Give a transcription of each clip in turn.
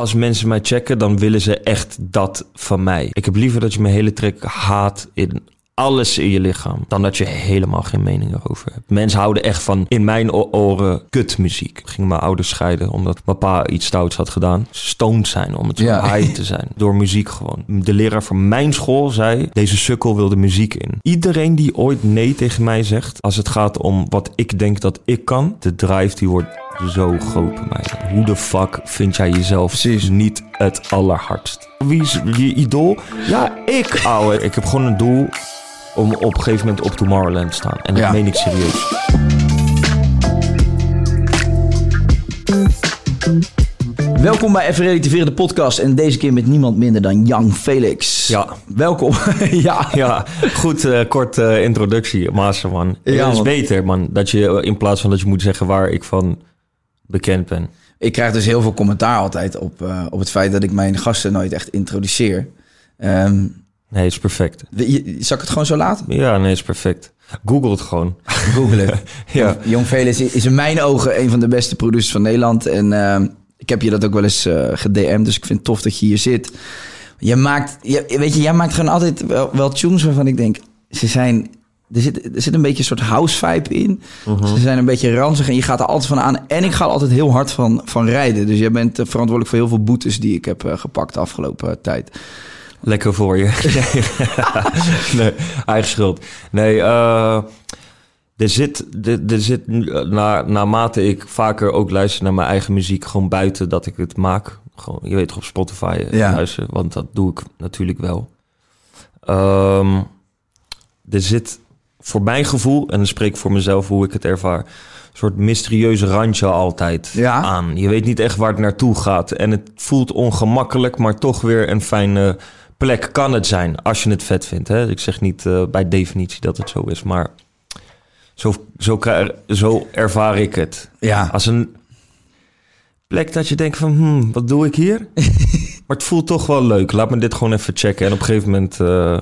Als mensen mij checken, dan willen ze echt dat van mij. Ik heb liever dat je mijn hele trek haat in alles in je lichaam, dan dat je helemaal geen mening erover hebt. Mensen houden echt van in mijn oren kutmuziek. Gingen mijn ouders scheiden omdat mijn pa iets stouts had gedaan. Stoned zijn om het zo Ja. high te zijn. Door muziek gewoon. De leraar van mijn school zei, deze sukkel wilde muziek in. Iedereen die ooit nee tegen mij zegt, als het gaat om wat ik denk dat ik kan, de drive die wordt zo groot bij mij. Hoe de fuck vind jij jezelf Precies. niet het allerhardst? Wie is je idool? Ja, ik, ouwe. Ik heb gewoon een doel om op een gegeven moment op Tomorrowland te staan. En dat Ja. meen ik serieus. Welkom bij Even Relativeren, de podcast. En deze keer met niemand minder dan Jan Felix. Ja. Welkom. ja. Ja, goed, eh, kort eh, introductie, Masterman. Ja, het is beter, man, dat je eh, in plaats van dat je moet zeggen waar ik van bekend ben. Ik krijg dus heel veel commentaar altijd op, eh, op het feit dat ik mijn gasten nooit echt introduceer. Ehm Nee, het is perfect. je- zal ik het gewoon zo laten? Ja, nee, het is perfect. Google het gewoon. Google het. Ja. Jong Felix is in mijn ogen een van de beste producers van Nederland. En ehm, ik heb je dat ook wel eens eh gedM'd, dus ik vind het tof dat je hier zit. Je maakt, je, weet je, jij maakt gewoon altijd wel, wel tunes waarvan ik denk, ze zijn... Er zit, er zit een beetje een soort house vibe in. Ze zijn een beetje ranzig en je gaat er altijd van aan. En ik ga er altijd heel hard van, van rijden. Dus jij bent eh, verantwoordelijk voor heel veel boetes die ik heb eh, gepakt de afgelopen eh, tijd. Lekker voor je. Nee, eigen schuld. Nee, er zit, er, er zit na, naarmate ik vaker ook luister naar mijn eigen muziek, gewoon buiten dat ik het maak. Gewoon, je weet toch op Spotify Ja. luisteren, want dat doe ik natuurlijk wel. Ehm, er zit voor mijn gevoel, en dan spreek ik voor mezelf hoe ik het ervaar, een soort mysterieuze randje altijd Ja? aan. Je weet niet echt waar het naartoe gaat. En het voelt ongemakkelijk, maar toch weer een fijne plek kan het zijn. Als je het vet vindt. Hè? Ik zeg niet eh, bij definitie dat het zo is, maar zo, zo, zo ervaar ik het. Ja, Als een plek dat je denkt van, hmm, wat doe ik hier? maar het voelt toch wel leuk. Laat me dit gewoon even checken. En op een gegeven moment eh,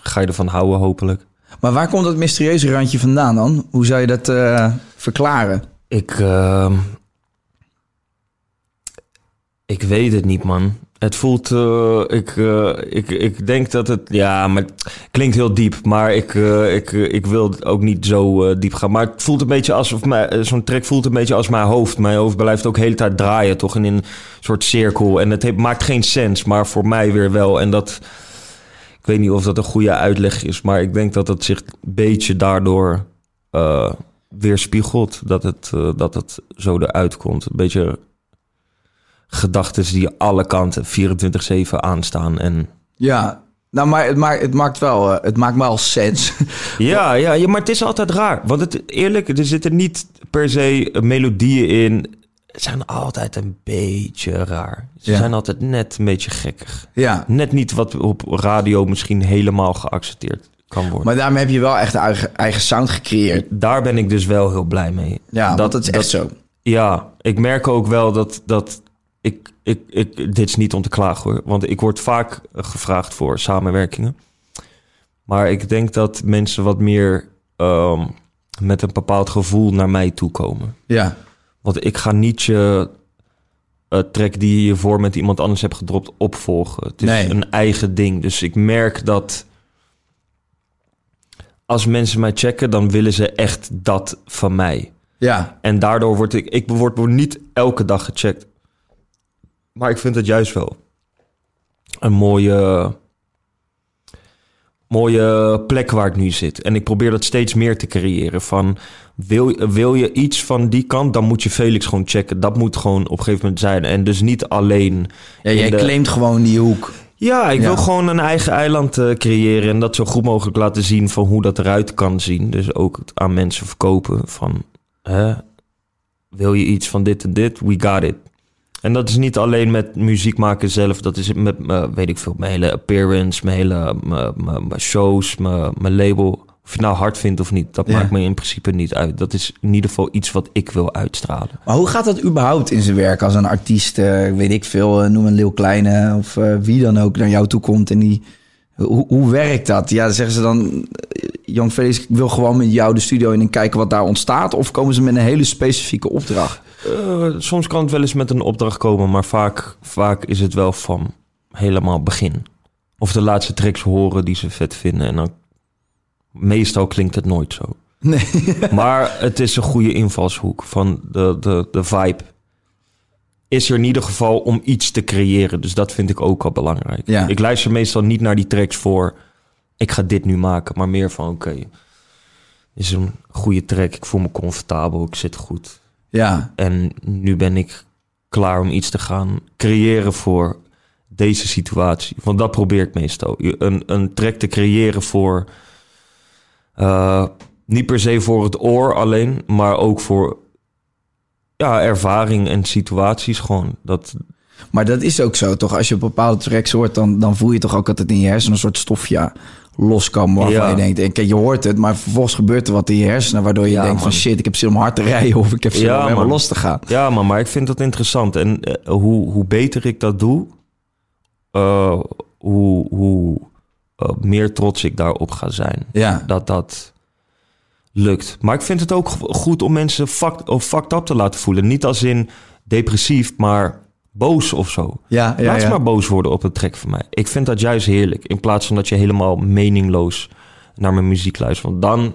ga je ervan houden, hopelijk. Maar waar komt dat mysterieuze randje vandaan dan? Hoe zou je dat eh, verklaren? Ik, ehm, ik weet het niet, man. Het voelt, eh, ik, eh, ik, ik denk dat het, ja, maar het klinkt heel diep, maar ik, ik, ik wil ook niet zo diep gaan. Maar het voelt een beetje alsof zo'n track voelt een beetje als mijn hoofd. Mijn hoofd blijft ook de hele tijd draaien, toch in een soort cirkel. En het maakt geen sens, maar voor mij weer wel. En dat, weet niet of dat een goede uitleg is, maar ik denk dat het zich een beetje daardoor eh weerspiegelt. Dat het, eh, dat het zo eruit komt. Een beetje gedachten die alle kanten 24-7 aanstaan. En Ja, nou, maar het maakt, het maakt wel, eh, het maakt wel sens. ja, ja, ja, maar het is altijd raar. Want het, eerlijk, er zitten niet per se melodieën in. Ze zijn altijd een beetje raar. Ze Ja. zijn altijd net een beetje gekkig. ja, Net niet wat op radio misschien helemaal geaccepteerd kan worden. maar daarmee heb je wel echt eigen, eigen sound gecreëerd. Daar ben ik dus wel heel blij mee. Ja, dat, dat is echt zo. Ja, ik merk ook wel dat, dat ik, ik, ik, dit is niet om te klagen hoor, want ik word vaak gevraagd voor samenwerkingen. Maar ik denk dat mensen wat meer ehm, met een bepaald gevoel naar mij toe komen. Ja, Want ik ga niet je eh, track die je voor met iemand anders hebt gedropt opvolgen. Het is Nee. een eigen ding. Dus ik merk dat als mensen mij checken, dan willen ze echt dat van mij. ja, En daardoor word ik, ik word, word niet elke dag gecheckt. Maar ik vind het juist wel een mooie, mooie plek waar ik nu zit. En ik probeer dat steeds meer te creëren. Van, wil, wil je iets van die kant, dan moet je Felix gewoon checken. Dat moet gewoon op een gegeven moment zijn. En dus niet alleen... Ja, jij de- claimt gewoon die hoek. Ja, ik Ja. wil gewoon een eigen eiland eh, creëren... en dat zo goed mogelijk laten zien van hoe dat eruit kan zien. Dus ook het aan mensen verkopen van... Hè, wil je iets van dit en dit? We got it. En dat is niet alleen met muziek maken zelf. Dat is met, mijn, weet ik veel, mijn hele appearance, mijn hele mijn, mijn, mijn shows, mijn, mijn label. Of je het nou hard vindt of niet, dat Ja. maakt me in principe niet uit. Dat is in ieder geval iets wat ik wil uitstralen. Maar hoe gaat dat überhaupt in zijn werk als een artiest, eh, weet ik veel, eh, noem een Leeuw Kleine of eh, wie dan ook naar jou toe komt en die... Hoe, hoe werkt dat? Ja, zeggen ze dan, Jan Felix, ik wil gewoon met jou de studio in en kijken wat daar ontstaat? Of komen ze met een hele specifieke opdracht? Eh, soms kan het wel eens met een opdracht komen, maar vaak, vaak is het wel van helemaal begin. Of de laatste tracks horen die ze vet vinden. En dan meestal klinkt het nooit zo. Nee. Maar het is een goede invalshoek van de, de, de vibe. Is er in ieder geval om iets te creëren. Dus dat vind ik ook al belangrijk. Ja. Ik luister meestal niet naar die tracks voor... ik ga dit nu maken, maar meer van... oké, is een goede track, ik voel me comfortabel, ik zit goed. Ja, En nu ben ik klaar om iets te gaan creëren voor deze situatie. Want dat probeer ik meestal. Een, een track te creëren voor... eh, niet per se voor het oor alleen, maar ook voor ja, ervaring en situaties gewoon. Dat, maar dat is ook zo, toch? Als je bepaalde tracks hoort, dan, dan voel je toch ook altijd in je hersenen een soort stofje loskomen waarvan Ja. je denkt, en kijk, je hoort het, maar vervolgens gebeurt er wat in je hersenen, waardoor je Ja, denkt van man. shit, ik heb zin om hard te rijden of ik heb zin om helemaal man. los te gaan. ja, maar, maar ik vind dat interessant. En eh, hoe, hoe beter ik dat doe, eh, hoe, hoe eh, meer trots ik daarop ga zijn. Ja, dat dat lukt. Maar ik vind het ook go- goed om mensen fucked, of fucked up te laten voelen. Niet als in depressief, maar boos of zo. ja, ja. Laat ze ja. maar boos worden op een track van mij. Ik vind dat juist heerlijk. In plaats van dat je helemaal meningloos naar mijn muziek luistert. Want dan...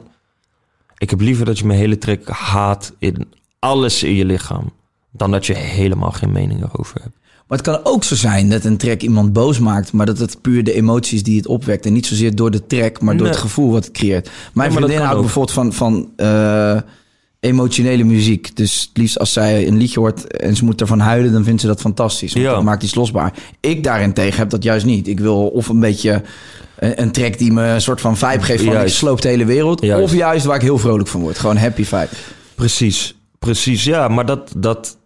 Ik heb liever dat je mijn hele track haat in alles in je lichaam. Dan dat je helemaal geen mening erover hebt. Maar het kan ook zo zijn dat een track iemand boos maakt, maar dat het puur de emoties die het opwekt. En niet zozeer door de track, maar door Nee. het gevoel wat het creëert. Mijn dat vriendin houdt bijvoorbeeld van, van eh, emotionele muziek. Dus het liefst als zij een liedje hoort en ze moet ervan huilen, dan vindt ze dat fantastisch. Want Ja. dat maakt iets losbaar. Ik daarentegen heb dat juist niet. Ik wil of een beetje een, een track die me een soort van vibe geeft van ik Juist. sloop de hele wereld. Juist. Of juist waar ik heel vrolijk van word. Gewoon happy vibe. Precies, precies. Ja, maar dat, dat,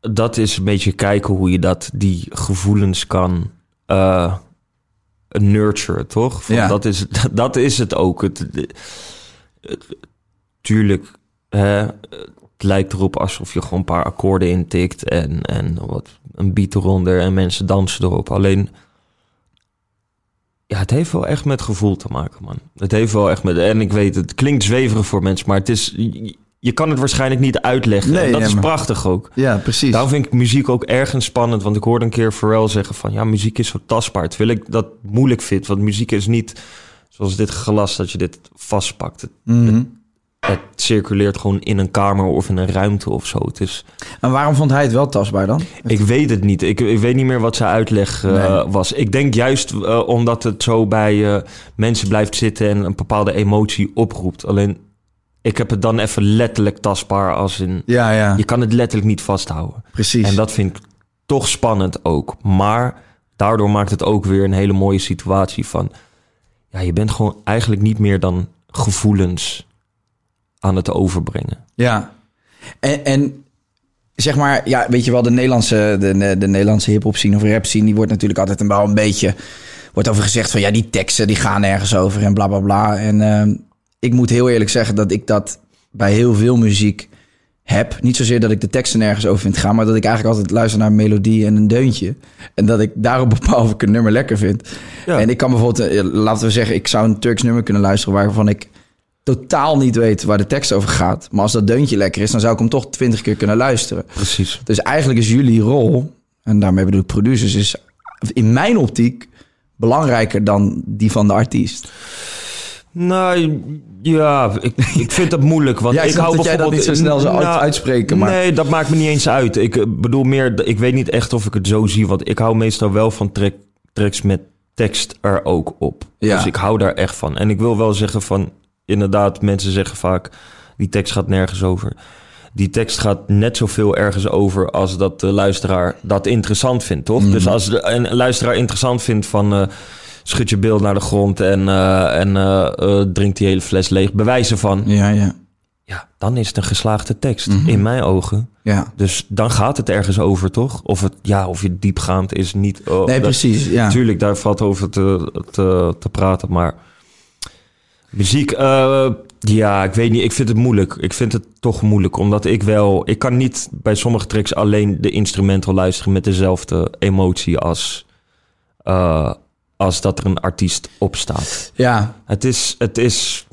dat is een beetje kijken hoe je dat, die gevoelens kan eh nurturen, toch? Van Ja. dat, is, dat is het ook. Het, het- tuurlijk, het lijkt erop alsof je gewoon een paar akkoorden intikt en, en wat, een beat eronder en mensen dansen erop. Alleen, ja, het heeft wel echt met gevoel te maken, man. Het heeft wel echt met... En ik weet, het klinkt zweverig voor mensen, maar het is... Je, je kan het waarschijnlijk niet uitleggen. Nee, en dat is maar- prachtig ook. Ja, precies. Daarom vind ik muziek ook ergens spannend. Want ik hoorde een keer Pharrell zeggen van... Ja, muziek is zo tastbaar. Terwijl ik dat moeilijk vind. Want muziek is niet zoals dit glas dat je dit vastpakt. Het, Mhm. Het circuleert gewoon in een kamer of in een ruimte of zo. Het is... En waarom vond hij het wel tastbaar dan? Ik weet het niet. Ik, ik weet niet meer wat zijn uitleg eh, Nee. was. Ik denk juist eh, omdat het zo bij eh, mensen blijft zitten en een bepaalde emotie oproept. Alleen, ik heb het dan even letterlijk tastbaar als in... Ja, ja, Je kan het letterlijk niet vasthouden. precies. En dat vind ik toch spannend ook. Maar daardoor maakt het ook weer een hele mooie situatie van... Ja, je bent gewoon eigenlijk niet meer dan gevoelens aan het overbrengen. Ja. En, en zeg maar, ja, weet je wel, de Nederlandse, de, de Nederlandse hip-hop scene of rap scene, die wordt natuurlijk altijd een wel een beetje, wordt over gezegd van ja, die teksten die gaan nergens over en bla bla bla. En ehm, ik moet heel eerlijk zeggen dat ik dat bij heel veel muziek heb. Niet zozeer dat ik de teksten nergens over vind gaan, maar dat ik eigenlijk altijd luister naar een melodie en een deuntje. En dat ik daarop bepaal of ik een nummer lekker vind. Ja. En ik kan bijvoorbeeld, eh, laten we zeggen, ik zou een Turks nummer kunnen luisteren waarvan ik totaal niet weet waar de tekst over gaat. Maar als dat deuntje lekker is, dan zou ik hem toch twintig keer kunnen luisteren. Precies. Dus eigenlijk is jullie rol, en daarmee bedoel ik producers, is in mijn optiek belangrijker dan die van de artiest. Nou, ja, ik, ik vind het moeilijk. Want Ja, ik ik hou dat jij dat niet zo snel zou Nou, uitspreken, maar- Nee, dat maakt me niet eens uit. Ik eh, bedoel meer, ik weet niet echt of ik het zo zie. Want ik hou meestal wel van track, tracks met tekst er ook op. Ja. Dus ik hou daar echt van. En ik wil wel zeggen van, inderdaad, mensen zeggen vaak, die tekst gaat nergens over. Die tekst gaat net zoveel ergens over als dat de luisteraar dat interessant vindt, toch? Mhm. Dus als de, een luisteraar interessant vindt van... eh, schud je beeld naar de grond en, eh, en eh, drink die hele fles leeg, bewijzen van... Ja, ja. Ja, dan is het een geslaagde tekst, Mhm. in mijn ogen. Ja. Dus dan gaat het ergens over, toch? Of het, ja, of je diepgaand is niet. oh, Nee, dat- precies. Ja. Tuurlijk, daar valt over te, te, te praten, maar muziek, eh, ja, ik weet niet. Ik vind het moeilijk. Ik vind het toch moeilijk, omdat ik wel, ik kan niet bij sommige tracks alleen de instrumental luisteren met dezelfde emotie als, eh, als dat er een artiest op staat. Ja. Het is, het is,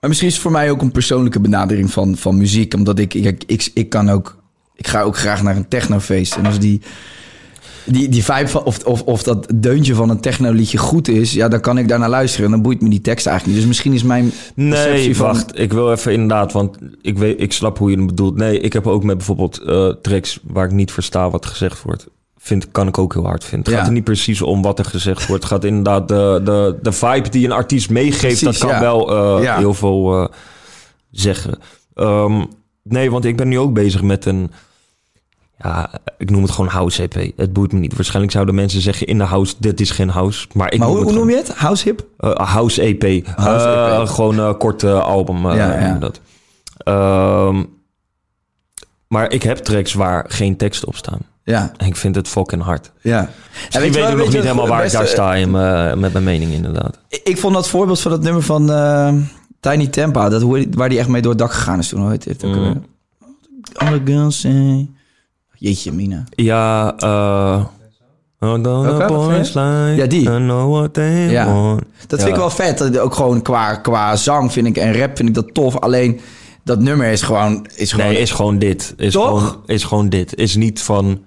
Maar misschien is het voor mij ook een persoonlijke benadering van, van muziek. Omdat ik, ik, ik, ik kan ook... Ik ga ook graag naar een technofeest. En als die, die, die vibe van... Of, of, of dat deuntje van een technoliedje goed is... Ja, dan kan ik daarnaar luisteren. En dan boeit me die tekst eigenlijk niet. Dus misschien is mijn Nee, van... wacht. Ik wil even inderdaad, want ik, weet, ik snap hoe je het bedoelt. Nee, ik heb ook met bijvoorbeeld eh, tracks waar ik niet versta wat gezegd wordt. Vind, kan ik ook heel hard vinden. Het Ja. gaat er niet precies om wat er gezegd wordt. Het gaat inderdaad de, de, de vibe die een artiest meegeeft. Precies, dat kan ja. wel eh, Ja. heel veel eh, zeggen. Ehm, nee, want ik ben nu ook bezig met een... Ja, ik noem het gewoon house EP. Het boeit me niet. Waarschijnlijk zouden mensen zeggen in de house, dit is geen house. Maar ik maar hoe, noem hoe noem je het? House hip? eh, House EP. House Eh, EP. Gewoon een korte album. eh, Ja, ja. dat. Ehm, maar ik heb tracks waar geen tekst op staan. Ja, En ik vind het fucking hard. ja. Misschien je weet, wel- ik nog niet helemaal waar ik daar sta in met mijn mening inderdaad. Ik, ik vond dat voorbeeld van dat nummer van eh, Tiny Tempa... Dat, waar die echt mee door het dak gegaan is toen. Hoe heet het Mm. alweer? All the girls say... Jeetje, Mina. Ja, eh... Oh, Ja, die. I know what they Ja. want. Dat Ja. vind ik wel vet. Dat- Ook gewoon qua, qua zang vind ik en rap vind ik dat tof. Alleen dat nummer is gewoon... Is gewoon Nee, is gewoon dit. Is Toch? gewoon, is gewoon dit. Is niet van...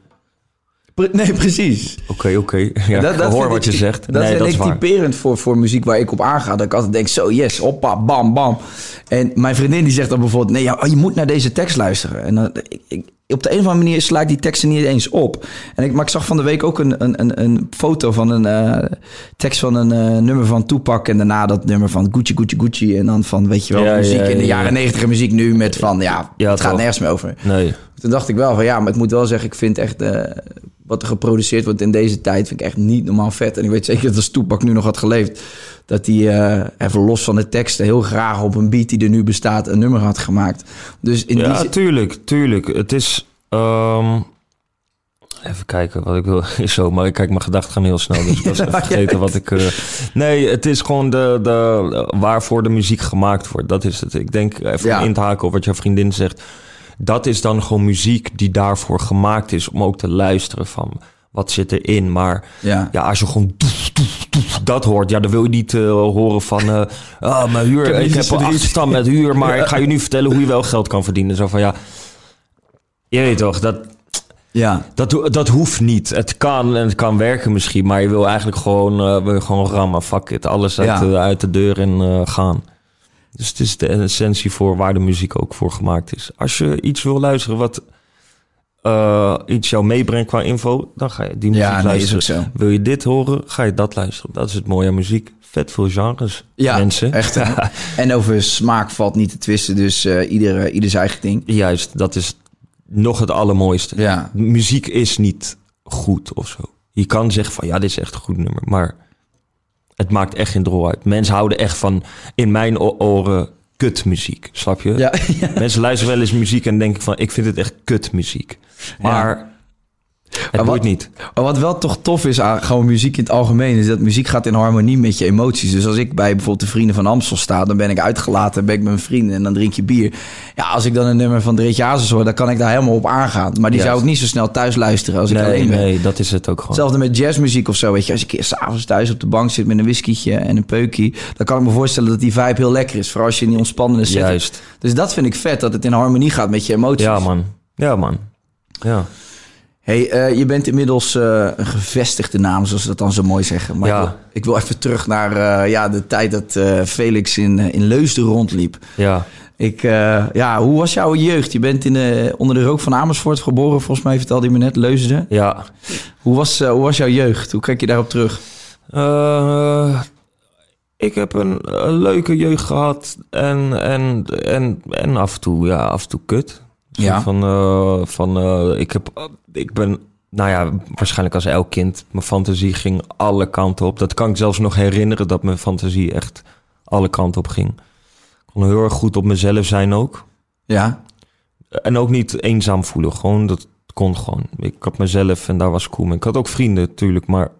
Pre- Nee, precies. Oké, oké. Ja, ik hoor wat ik- je zegt. Dat nee, vind dat is ik typerend voor, voor muziek waar ik op aanga. Dat ik altijd denk, zo yes, hoppa, bam, bam. En mijn vriendin die zegt dan bijvoorbeeld... nee, ja, oh, je moet naar deze tekst luisteren. En dan, ik, ik- op de een of andere manier sla ik die teksten niet eens op. En ik, maar ik zag van de week ook een, een, een, een foto van een eh, tekst van een eh, nummer van Tupac... en daarna dat nummer van Gucci, Gucci, Gucci. En dan van, weet je wel, Ja, muziek ja, in de ja. jaren negentig muziek nu met van... ja, Ja, het gaat toch. nergens meer over. Nee. Toen dacht ik wel van ja, maar ik moet wel zeggen, ik vind echt eh, wat er geproduceerd wordt in deze tijd, vind ik echt niet normaal vet. En ik weet zeker dat als Toepak nu nog had geleefd, dat hij eh, even los van de teksten heel graag op een beat die er nu bestaat een nummer had gemaakt. Dus in Ja, tuurlijk, tuurlijk. Het is... ehm, even kijken wat ik wil. Zo, maar kijk, mijn gedachten gaan heel snel. Dus ik was even vergeten wat ik... eh, nee, het is gewoon de, de, waarvoor de muziek gemaakt wordt. Dat is het. Ik denk, even Ja. in te haken op wat jouw vriendin zegt. Dat is dan gewoon muziek die daarvoor gemaakt is... om ook te luisteren van wat zit erin. Maar ja. ja, als je gewoon dat hoort, ja, dan wil je niet eh, horen van, ah, mijn huur, heb ik heb, een achterstand met huur, maar ik ga je nu vertellen hoe je wel geld kan verdienen. Zo van, ja, je weet toch, dat, ja. dat, dat hoeft niet. Het kan en het kan werken misschien, maar je wil eigenlijk gewoon, wil je gewoon rammen, fuck it, alles uit, Ja. de, uit de deur en gaan. Dus het is de essentie voor waar de muziek ook voor gemaakt is. Als je iets wil luisteren wat eh, iets jou meebrengt qua info, dan ga je die muziek Ja, luisteren. Wil je dit horen, ga je dat luisteren. Dat is het mooie aan muziek. Vet veel genres, Ja, mensen. echt. en over smaak valt niet te twisten, dus eh ieder, ieder zijn eigen ding. Juist, dat is nog het allermooiste. Ja. Muziek is niet goed of zo. Je kan zeggen van, ja, dit is echt een goed nummer. Maar het maakt echt geen drol uit. Mensen houden echt van, in mijn oren, kutmuziek. Snap je? Ja, ja. Mensen luisteren wel eens muziek en denken van, ik vind het echt kutmuziek. Maar het boeit niet. Maar wat wel toch tof is aan gewoon muziek in het algemeen... is dat muziek gaat in harmonie met je emoties. Dus als ik bij bijvoorbeeld de Vrienden van Amstel sta... dan ben ik uitgelaten, ben ik met mijn vrienden en dan drink je bier. Ja, als ik dan een nummer van Dreetje Hazes hoor... dan kan ik daar helemaal op aangaan. Maar die Juist. zou ik niet zo snel thuis luisteren als ik Nee, alleen ben. nee, dat is het ook gewoon. Hetzelfde met jazzmuziek of zo, weet je. Als ik een keer s'avonds thuis op de bank zit met een whiskietje en een peukie... dan kan ik me voorstellen dat die vibe heel lekker is. Vooral als je in die ontspannende setting... Juist. Dus dat vind ik vet, dat het in harmonie gaat met je emoties. Ja, man. Ja, man. Ja. Hey, eh, je bent inmiddels eh, een gevestigde naam, zoals ze dat dan zo mooi zeggen. Maar Ja. ik, wil, ik wil even terug naar eh, ja, de tijd dat Felix in, in Leusden rondliep. Ja. Ik, ja, hoe was jouw jeugd? Je bent in, de- onder de rook van Amersfoort geboren, volgens mij vertelde je me net, Leusden. Ja. Hoe was, hoe was jouw jeugd? Hoe kijk je daarop terug? Ik heb een, een leuke jeugd gehad en, en, en, en af en toe, ja, af en toe kut. Ja. Van, eh, van eh, ik, heb, ik ben, nou ja, waarschijnlijk als elk kind, mijn fantasie ging alle kanten op. Dat kan ik zelfs nog herinneren dat mijn fantasie echt alle kanten op ging. Ik kon heel erg goed op mezelf zijn ook. Ja. En ook niet eenzaam voelen. Gewoon, dat kon gewoon. Ik had mezelf en daar was ik cool. Ik had ook vrienden natuurlijk, maar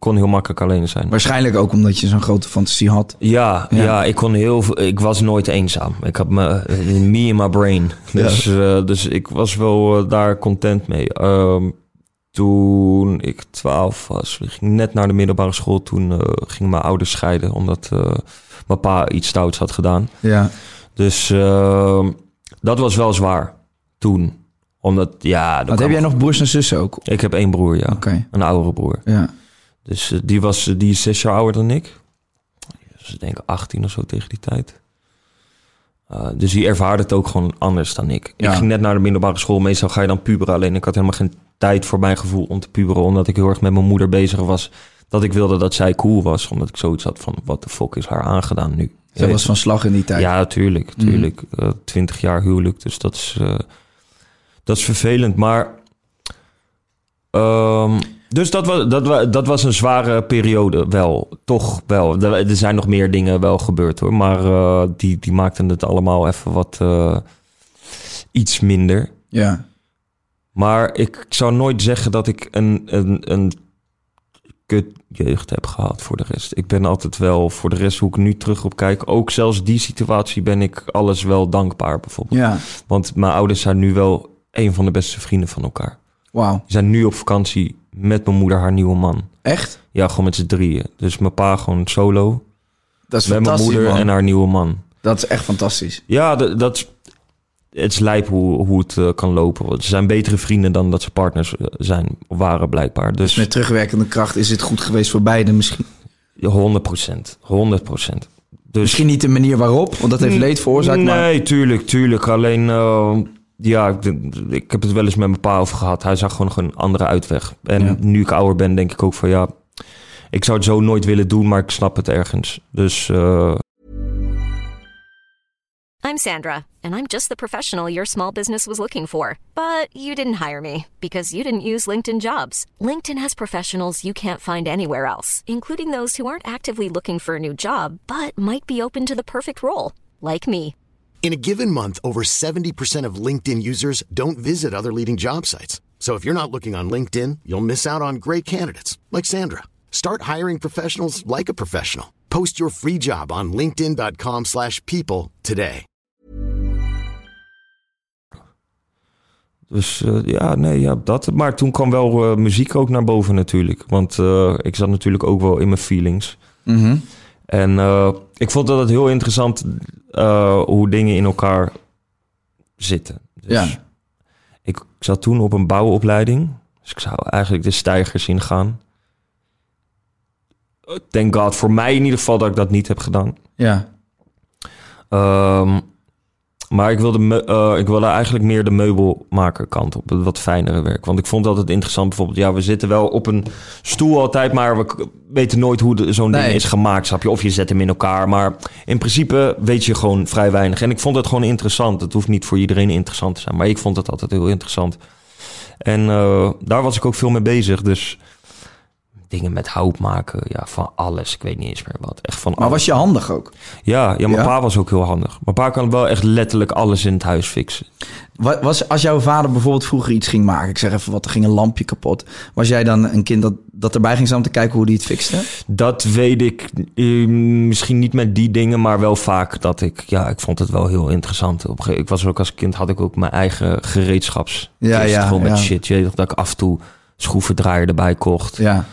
kon heel makkelijk alleen zijn. Waarschijnlijk ook omdat je zo'n grote fantasie had. Ja, Ja. ja. ik kon heel. Ik was nooit eenzaam. Ik had me, me in my brain. Dus, eh, dus ik was wel eh, daar content mee. Ehm, toen ik 12 was, ik ging net naar de middelbare school. Toen eh, gingen mijn ouders scheiden, omdat eh, mijn pa iets stouts had gedaan. Ja. Dus ehm, dat was wel zwaar toen. Omdat, ja... Wat, heb jij nog broers en zussen ook? Ik heb één broer, ja. Een oudere broer. Ja. Dus eh, die, was, eh, die is zes jaar ouder dan ik. Dus ik denk 18 of zo tegen die tijd. Eh, dus die ervaarde het ook gewoon anders dan ik. Ja. Ik ging net naar de middelbare school. Meestal ga je dan puberen. Alleen ik had helemaal geen tijd voor mijn gevoel om te puberen. Omdat ik heel erg met mijn moeder bezig was. Dat ik wilde dat zij cool was. Omdat ik zoiets had van, wat de fuck is haar aangedaan nu? Zij was van slag in die tijd. Ja, tuurlijk. tuurlijk. Eh, Twintig jaar huwelijk, dus dat is, dat is vervelend. Maar... ehm, dus dat was, dat, wa- dat was een zware periode, wel. Toch wel. Er, zijn nog meer dingen wel gebeurd, hoor. Maar eh, die, die maakten het allemaal even wat... eh, iets minder. Ja. Maar ik zou nooit zeggen dat ik een, een, een kut jeugd heb gehad voor de rest. Ik ben altijd wel voor de rest, hoe ik nu terug op kijk, ook zelfs die situatie ben ik alles wel dankbaar bijvoorbeeld. Ja. Want mijn ouders zijn nu wel een van de beste vrienden van elkaar. Wauw. Die zijn nu op vakantie met mijn moeder, haar nieuwe man. Echt? Ja, gewoon met z'n drieën. Dus mijn pa gewoon solo. Dat is met mijn moeder man. en haar nieuwe man. Dat is echt fantastisch. Ja, dat, dat is- het is lijp hoe, hoe het eh, kan lopen. Want Ze zijn betere vrienden dan dat ze partners eh, zijn, waren blijkbaar. Dus Dus met terugwerkende kracht is het goed geweest voor beiden misschien. 100 procent. 100 procent. Dus, Misschien niet de manier waarop, want dat heeft leed veroorzaakt. Nee, Maar tuurlijk, tuurlijk. Alleen, eh, ja, ik, ik heb het wel eens met mijn pa over gehad. Hij zag gewoon nog een andere uitweg. En Ja. nu ik ouder ben, denk ik ook van ja... Ik zou het zo nooit willen doen, maar ik snap het ergens. Dus eh, I'm Sandra, and I'm just the professional your small business was looking for. But you didn't hire me because you didn't use LinkedIn jobs. LinkedIn has professionals you can't find anywhere else, including those who aren't actively looking for a new job but might be open to the perfect role, like me. In a given month, over 70% of LinkedIn users don't visit other leading job sites. So if you're not looking on LinkedIn, you'll miss out on great candidates like Sandra. Start hiring professionals like a professional. Post your free job on linkedin.com/people slash people today. Dus eh, ja, nee, ja, dat. Maar toen kwam wel eh, muziek ook naar boven natuurlijk. Want eh, ik zat natuurlijk ook wel in mijn feelings. Mhm. En eh, ik vond dat het heel interessant eh, hoe dingen in elkaar zitten. Dus Ja. ik zat toen op een bouwopleiding. Dus ik zou eigenlijk de stijgers ingaan. Eh, Thank God voor mij in ieder geval dat ik dat niet heb gedaan. ja. Ehm, maar ik wilde, me- eh, ik wilde eigenlijk meer de meubelmaker kant op. Het wat fijnere werk. Want ik vond het altijd interessant. Bijvoorbeeld, ja, we zitten wel op een stoel altijd, maar we weten nooit hoe zo'n Nee. ding is gemaakt. Snap je? Of je zet hem in elkaar. Maar in principe weet je gewoon vrij weinig. En ik vond het gewoon interessant. Het hoeft niet voor iedereen interessant te zijn. Maar ik vond het altijd heel interessant. En eh, daar was ik ook veel mee bezig. Dus dingen met hout maken. Ja, van alles. Ik weet niet eens meer wat. Echt van Maar alles. was je handig ook? Ja, ja mijn Ja? pa was ook heel handig. Mijn pa kan wel echt letterlijk alles in het huis fixen. Wa- Was, als jouw vader bijvoorbeeld vroeger iets ging maken, ik zeg even wat, er ging een lampje kapot. Was jij dan een kind dat, dat erbij ging staan om te kijken hoe die het fixte? Dat weet ik eh, misschien niet met die dingen, maar wel vaak dat ik... Ja, ik vond het wel heel interessant. Op ik was ook als kind, had ik ook mijn eigen gereedschapskist. Ja, ja, Gewoon met ja. shit. Je weet dat ik af en toe schroevendraaier erbij kocht. Ja.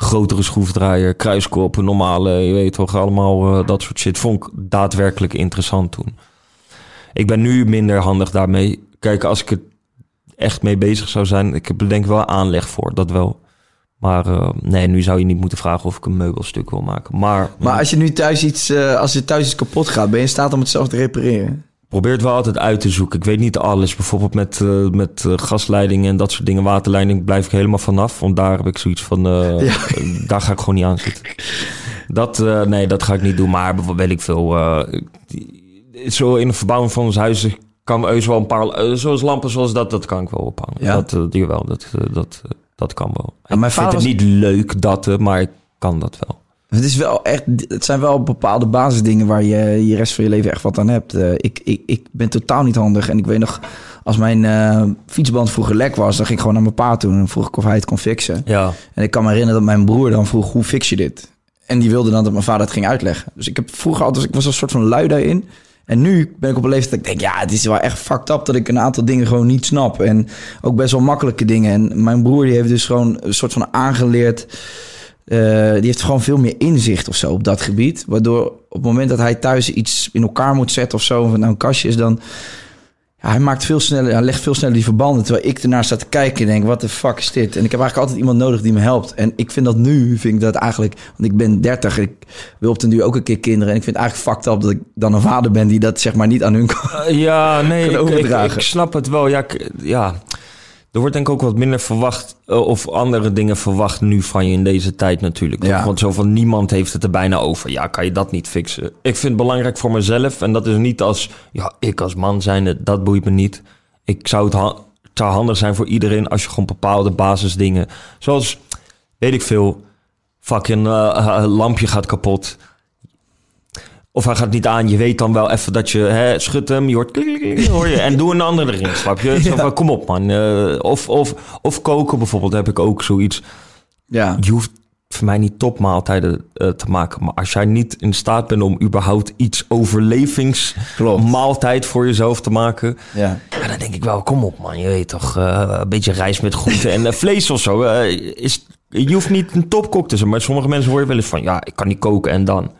Grotere schroevendraaier, kruiskoppen, normale, je weet toch, allemaal eh, dat soort shit. Vond ik daadwerkelijk interessant toen. Ik ben nu minder handig daarmee. Kijk, als ik er echt mee bezig zou zijn, ik heb er denk ik wel aanleg voor, dat wel. Maar eh, nee, nu zou je niet moeten vragen of ik een meubelstuk wil maken. Maar, Maar als je nu thuis iets, eh, als je thuis iets kapot gaat, ben je in staat om het zelf te repareren? Probeer het wel altijd uit te zoeken. Ik weet niet alles. Bijvoorbeeld met, eh, met eh, gasleidingen en dat soort dingen. Waterleiding blijf ik helemaal vanaf. Want daar heb ik zoiets van... eh, Ja. Daar ga ik gewoon niet aan zitten. Dat, nee, dat ga ik niet doen. Maar bijvoorbeeld weet ik veel... die- zo in de verbouwing van ons huis kan heus wel een paar... zoals lampen zoals dat, dat kan ik wel ophangen. Ja? Dat, eh, jawel, dat, dat, dat kan wel. Ja, mijn ik vind het niet leuk, dat, maar ik kan dat wel. Het, is wel echt, het zijn wel bepaalde basisdingen waar je je rest van je leven echt wat aan hebt. Eh, ik, ik, ik ben totaal niet handig. En ik weet nog, als mijn eh, fietsband vroeger lek was, dan ging ik gewoon naar mijn pa toe en vroeg ik of hij het kon fixen. Ja, En ik kan me herinneren dat mijn broer dan vroeg, hoe fix je dit? En die wilde dan dat mijn vader het ging uitleggen. Dus ik heb vroeger altijd, ik was een soort van lui daarin. En nu ben ik op een leeftijd dat ik denk, ja, het is wel echt fucked up dat ik een aantal dingen gewoon niet snap. En ook best wel makkelijke dingen. En mijn broer die heeft dus gewoon een soort van aangeleerd. Eh, die heeft gewoon veel meer inzicht of zo op dat gebied. Waardoor op het moment dat hij thuis iets in elkaar moet zetten of zo, of nou een kastje is, dan. Ja, hij maakt veel sneller, hij legt veel sneller die verbanden. Terwijl ik ernaar sta te kijken en denk, wat de fuck is dit? En ik heb eigenlijk altijd iemand nodig die me helpt. En ik vind dat nu, vind ik dat eigenlijk, want ik ben 30, ik wil op den duur ook een keer kinderen. En ik vind het eigenlijk fucked up dat ik dan een vader ben die dat zeg maar niet aan hun kan. Ja, nee, ik, ik snap het wel. Ja, ik- ja, er wordt denk ik ook wat minder verwacht eh, of andere dingen verwacht nu van je in deze tijd natuurlijk. Ja. Want zo van niemand heeft het er bijna over. Ja, kan je dat niet fixen? Ik vind het belangrijk voor mezelf en dat is niet als, ja, ik als man zijnde, dat boeit me niet. Ik zou het, ha- het zou handig zijn voor iedereen als je gewoon bepaalde basisdingen, zoals, weet ik veel, fucking eh, eh, lampje gaat kapot. Of hij gaat niet aan. Je weet dan wel even dat je hè, schudt hem. Je hoort klik, klik, hoor je. En doe een andere erin, snap je? Van, kom op, man. Eh, of, of, of koken bijvoorbeeld heb ik ook zoiets. Ja, Je hoeft voor mij niet topmaaltijden eh, te maken. Maar als jij niet in staat bent om überhaupt iets overlevingsmaaltijd voor jezelf te maken... ja. Ja, dan denk ik wel, kom op man. Je weet toch, eh, een beetje rijst met groenten en vlees of zo. is, je hoeft niet een topkok te zijn. Maar sommige mensen hoor je wel eens van... Ja, ik kan niet koken en dan...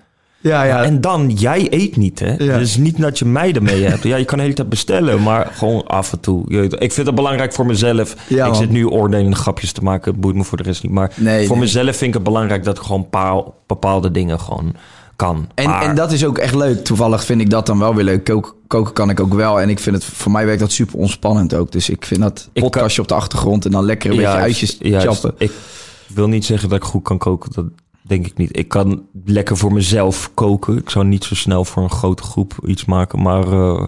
Ja, ja. En dan, jij eet niet, hè? Ja. Dus niet dat je mij ermee hebt. Ja, je kan de hele tijd bestellen, maar gewoon af en toe. Ik vind het belangrijk voor mezelf. Ja, ik zit nu oordelende grapjes te maken. Het boeit me voor de rest niet. Maar Nee, voor nee. mezelf vind ik het belangrijk dat ik gewoon paal, bepaalde dingen gewoon kan. En, Maar- en dat is ook echt leuk. Toevallig vind ik dat dan wel weer leuk. Koken, koken kan ik ook wel. En ik vind het, voor mij werkt dat super ontspannend ook. Dus ik vind dat Ik podcastje op de achtergrond en dan lekker een beetje uitjes juist. chappen. Ik wil niet zeggen dat ik goed kan koken. Dat denk ik niet. Ik kan lekker voor mezelf koken. Ik zou niet zo snel voor een grote groep iets maken. Maar eh,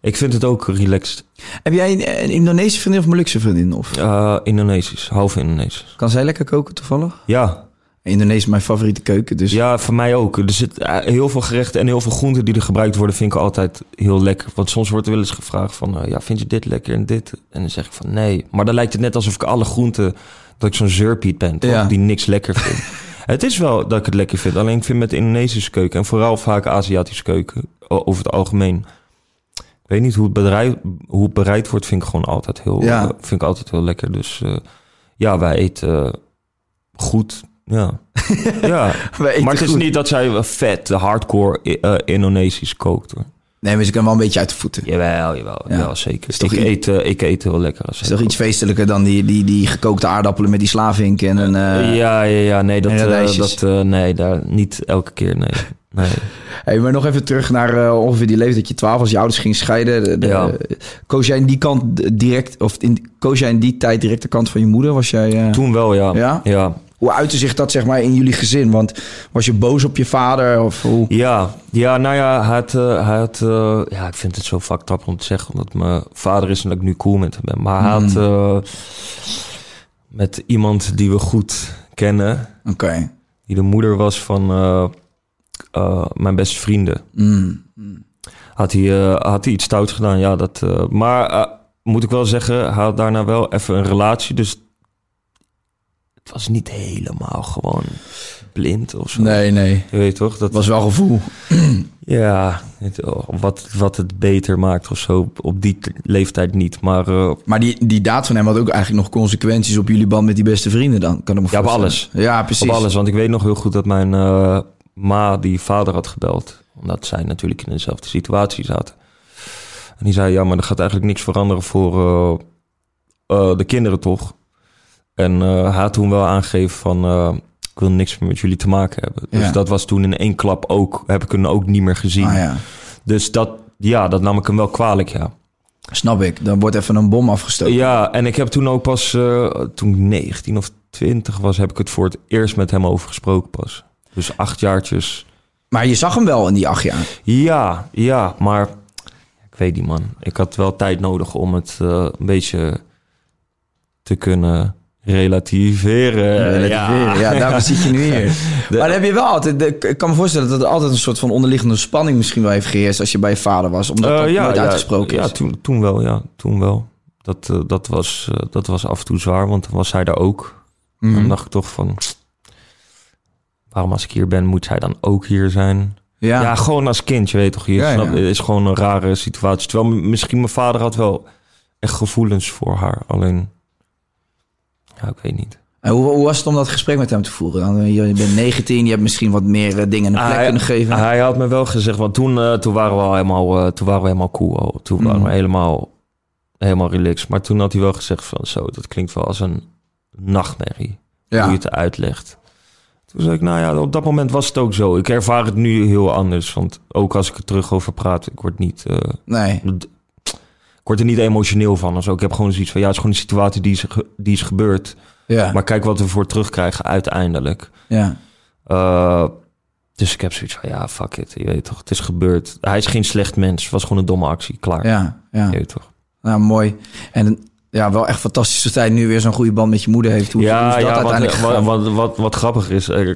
ik vind het ook relaxed. Heb jij een, een Indonesische vriendin of Molukse vriendin? Of Eh Indonesisch, half Indonesisch. kan zij lekker koken toevallig? Ja, Indonesisch is mijn favoriete keuken. Dus Ja, voor mij ook. Er zit eh, heel veel gerechten en heel veel groenten die er gebruikt worden, vind ik altijd heel lekker. Want soms wordt er wel eens gevraagd van, ja, vind je dit lekker en dit? En dan zeg ik van, nee. Maar dan lijkt het net alsof ik alle groenten, dat ik zo'n zeurpiet ben, toch? Ja. die niks lekker vind. het is wel dat ik het lekker vind. Alleen ik vind met de Indonesische keuken en vooral vaak Aziatische keuken, over het algemeen. Ik weet niet hoe het, bereid, hoe het bereid wordt, vind ik gewoon altijd heel, Ja. eh, vind ik altijd heel lekker. Dus eh, ja, wij eten eh, goed. Ja. ja. Maar het is goed. niet dat zij vet, hardcore Indonesisch kookt hoor. Nee, maar ze kan wel een beetje uit de voeten. Jawel, jawel, Ja. jawel zeker. Is toch ik, eet, eh, ik eet heel lekker. Als is toch iets feestelijker dan die, die, die gekookte aardappelen met die slavink en een... eh, ja, ja, ja, nee, dat, eh, radijsjes. dat eh, nee, daar niet elke keer, nee. nee. Hey, maar nog even terug naar eh, ongeveer die leeftijd dat je 12 als je ouders ging scheiden. De, de- Ja. Koos jij in die kant direct, of in, koos jij in die tijd direct de kant van je moeder? Was jij, eh, Toen wel, ja. Ja? Ja, Hoe uitte zich dat zeg maar in jullie gezin? Want was je boos op je vader? Of hoe? ja, ja nou ja, hij had, eh, hij had eh, ja, ik vind het zo fucked up om te zeggen, omdat mijn vader is en dat ik nu cool met hem ben. Maar hij had Hmm. eh, met iemand die we goed kennen, Oké. die de moeder was van mijn beste vrienden. Mm. Had hij, had hij iets stouts gedaan, ja. Dat, maar moet ik wel zeggen, hij had daarna wel even een relatie. Dus was niet helemaal gewoon blind of zo. Nee, nee. Je weet toch? Dat was wel gevoel. Ja, het- oh, wat, wat het beter maakt of zo. Op die leeftijd niet. Maar eh, Maar die, die daad van hem had ook eigenlijk nog consequenties op jullie band met die beste vrienden dan. Kan ik me Ja, op alles. Ja, precies. op alles. Want ik weet nog heel goed dat mijn eh, ma die vader had gebeld. Omdat zij natuurlijk in dezelfde situatie zaten. En die zei, ja, maar er gaat eigenlijk niks veranderen voor eh, de kinderen toch? En eh, hij had toen wel aangegeven van... eh, ik wil niks meer met jullie te maken hebben. Dus Ja. dat was toen in één klap ook... heb ik hem ook niet meer gezien. Ah, ja. Dus dat, ja, dat nam ik hem wel kwalijk, ja. Snap ik. Dan wordt even een bom afgestoken. Ja, en ik heb toen ook pas, eh, toen ik 19 of 20 was, heb ik het voor het eerst met hem over gesproken pas. Dus acht jaartjes. Maar je zag hem wel in die acht jaar. Ja, ja, maar ik weet niet man. Ik had wel tijd nodig om het eh, een beetje te kunnen relativeren. Relativeren. Ja, daarom zit je nu hier. Maar dan heb je wel altijd... de- ik kan me voorstellen dat er altijd een soort van onderliggende spanning misschien wel heeft geheerst als je bij je vader was. Omdat Eh, dat ja, nooit ja, uitgesproken ja, is. toen, toen wel, ja. Toen wel. Dat, eh, dat, was, eh, dat was af en toe zwaar, want dan was hij daar ook. Mhm. Dan dacht ik toch van... Waarom als ik hier ben, moet zij dan ook hier zijn? Ja. Ja, gewoon als kind, je weet toch. Je Ja, snap, ja. Is gewoon een rare situatie. Terwijl misschien mijn vader had wel echt gevoelens voor haar. Alleen, ja, ik weet niet. En hoe, hoe was het om dat gesprek met hem te voeren? Dan, je, bent 19, je hebt misschien wat meer eh, dingen een plek hij, kunnen geven. Hij had me wel gezegd, want toen, eh, toen waren we al helemaal, eh, toen waren we helemaal cool. Al. Toen waren Mm. we helemaal, helemaal relaxed. Maar toen had hij wel gezegd van zo, dat klinkt wel als een nachtmerrie. Hoe je ja. het uitlegt. Toen zei ik, nou ja, op dat moment was het ook zo. Ik ervaar het nu heel anders. Want ook als ik er terug over praat, ik word niet... Nee. Ik word er niet emotioneel van. Dus ook, ik heb gewoon zoiets van, ja, het is gewoon een situatie die is, die is gebeurd. Ja. Maar kijk wat we voor terugkrijgen uiteindelijk. ja. Eh, dus ik heb zoiets van, ja, fuck it. Je weet toch, het is gebeurd. Hij is geen slecht mens. Het was gewoon een domme actie. Klaar. Ja. Ja. Je weet toch. Nou, mooi. En ja, wel echt fantastisch dat hij nu weer zo'n goede band met je moeder heeft. Hoe, hoe ja, is dat ja uiteindelijk wat, gegaan? wat, wat, wat grappig is, eh,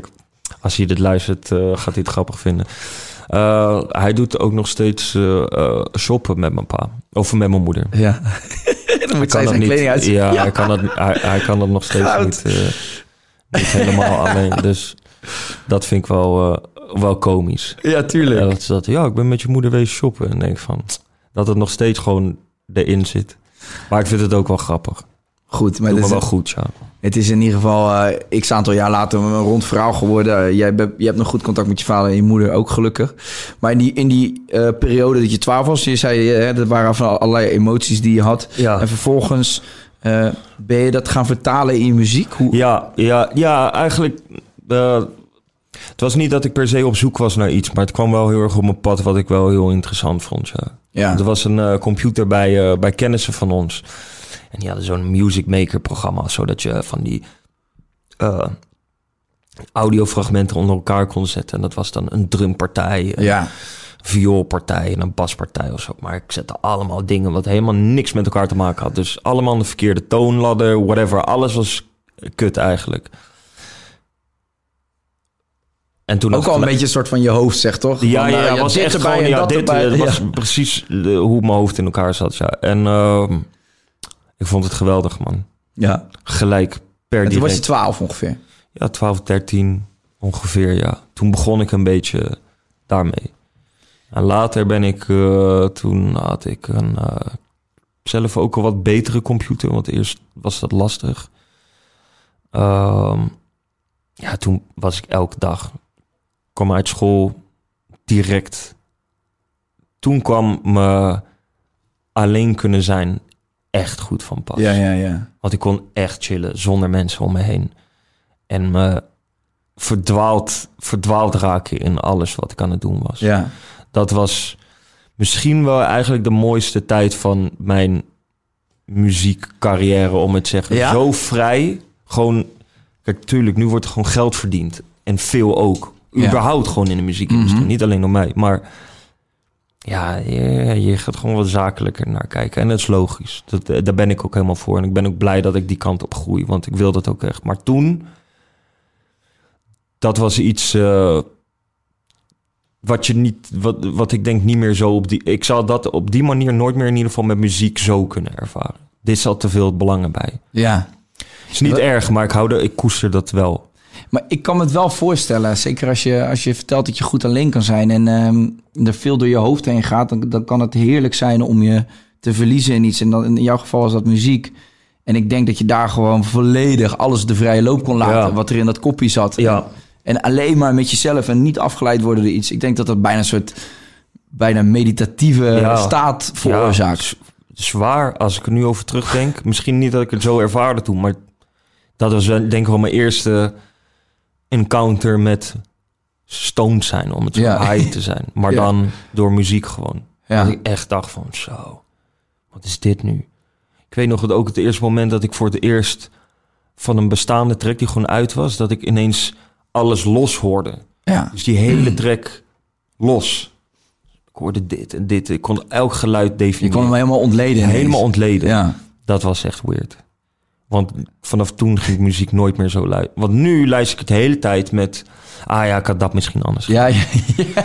als hij dit luistert, eh, gaat hij het grappig vinden. Eh, hij doet ook nog steeds eh, eh, shoppen met mijn pa. Of met mijn moeder. Ja. Dan moet dat zijn niet, kleding uit. ja, Hij, kan dat, hij, hij kan dat nog steeds Goud. niet, niet helemaal alleen. Dus dat vind ik wel, wel komisch. Ja, tuurlijk. Ja, dat, dat, ja, ik ben met je moeder wezen shoppen. En denk van, dat het nog steeds gewoon erin zit. Maar ik vind het ook wel grappig. Goed, maar Doe is, wel goed, ja. het is in ieder geval eh x aantal jaar later een rond verhaal geworden. Eh, jij, be- je hebt nog goed contact met je vader en je moeder, ook gelukkig. Maar in die, in die eh, periode dat je twaalf was, je zei, eh, dat waren van allerlei emoties die je had. Ja. En vervolgens ben je dat gaan vertalen in je muziek? Hoe, Ja, ja, ja eigenlijk. het was niet dat ik per se op zoek was naar iets, maar het kwam wel heel erg op mijn pad, wat ik wel heel interessant vond. Ja. Ja. Er was een computer bij, bij kennissen van ons. En die hadden zo'n Music Maker programma, zodat je van die eh, audiofragmenten onder elkaar kon zetten. En dat was dan een drumpartij, een ja. vioolpartij en een baspartij of zo. Maar ik zette allemaal dingen wat helemaal niks met elkaar te maken had. Dus allemaal de verkeerde toonladder, whatever. Alles was kut eigenlijk. En toen Ook al een beetje een soort van je hoofd, zegt toch? ja, Van, ja, eh, ja, was echt gewoon, ja, dat dit eh, was precies de- hoe mijn hoofd in elkaar zat, ja. En ehm, ik vond het geweldig, man. Ja. Gelijk per En toen was je direct. twaalf ongeveer. Ja, 12, 13 ongeveer, ja. Toen begon ik een beetje daarmee. En later ben ik, eh, toen had ik een, eh, zelf ook een wat betere computer, want eerst was dat lastig. Ehm, ja, toen was ik elke dag, kwam uit school direct. Toen kwam me alleen kunnen zijn echt goed van pas. Ja, ja, ja. Want ik kon echt chillen zonder mensen om me heen. En me verdwaald, verdwaald raken in alles wat ik aan het doen was. Ja. Dat was misschien wel eigenlijk de mooiste tijd van mijn muziekcarrière, om het te zeggen. Ja? Zo vrij. Gewoon, kijk, tuurlijk, nu wordt er gewoon geld verdiend. En veel ook. Ja. Überhaupt gewoon in de muziekindustrie. Mhm. Niet alleen door mij. Maar ja, je, je gaat gewoon wat zakelijker naar kijken. En dat is logisch. Dat, eh, daar ben ik ook helemaal voor. En ik ben ook blij dat ik die kant op groei. Want ik wil dat ook echt. Maar toen, dat was iets eh, wat je niet, wat, wat ik denk niet meer zo op die. Ik zal dat op die manier nooit meer in ieder geval met muziek zo kunnen ervaren. Dit zat te veel belangen bij. Ja. Het is niet Wat- erg, maar ik hou er, ik koester dat wel. Maar ik kan me het wel voorstellen, zeker als je, als je vertelt dat je goed alleen kan zijn en ehm, er veel door je hoofd heen gaat, dan, dan kan het heerlijk zijn om je te verliezen in iets. En dan, in jouw geval was dat muziek. En ik denk dat je daar gewoon volledig alles de vrije loop kon laten, Ja. wat er in dat kopje zat. Ja. En alleen maar met jezelf en niet afgeleid worden door iets. Ik denk dat dat bijna een soort bijna meditatieve Ja. staat veroorzaakt. zwaar als ik er nu over terugdenk. Misschien niet dat ik het zo ervaarde toen, maar dat was denk ik wel mijn eerste encounter met stoned zijn, om het zo Ja. high te zijn. Maar Ja. dan door muziek gewoon. Ja. Dat ik echt dacht van zo, wat is dit nu? Ik weet nog dat ook het eerste moment dat ik voor het eerst van een bestaande track die gewoon uit was, dat ik ineens alles los hoorde. Ja. Dus die hele track los. Ik hoorde dit en dit. Ik kon elk geluid Je definiëren. kon hem helemaal ontleden. helemaal ontleden. Ja. Dat was echt weird. Want vanaf toen ging ik muziek nooit meer zo luisteren. Want nu luister ik het de hele tijd met... Ah ja, ik had dat misschien anders. Ja, ja, ja.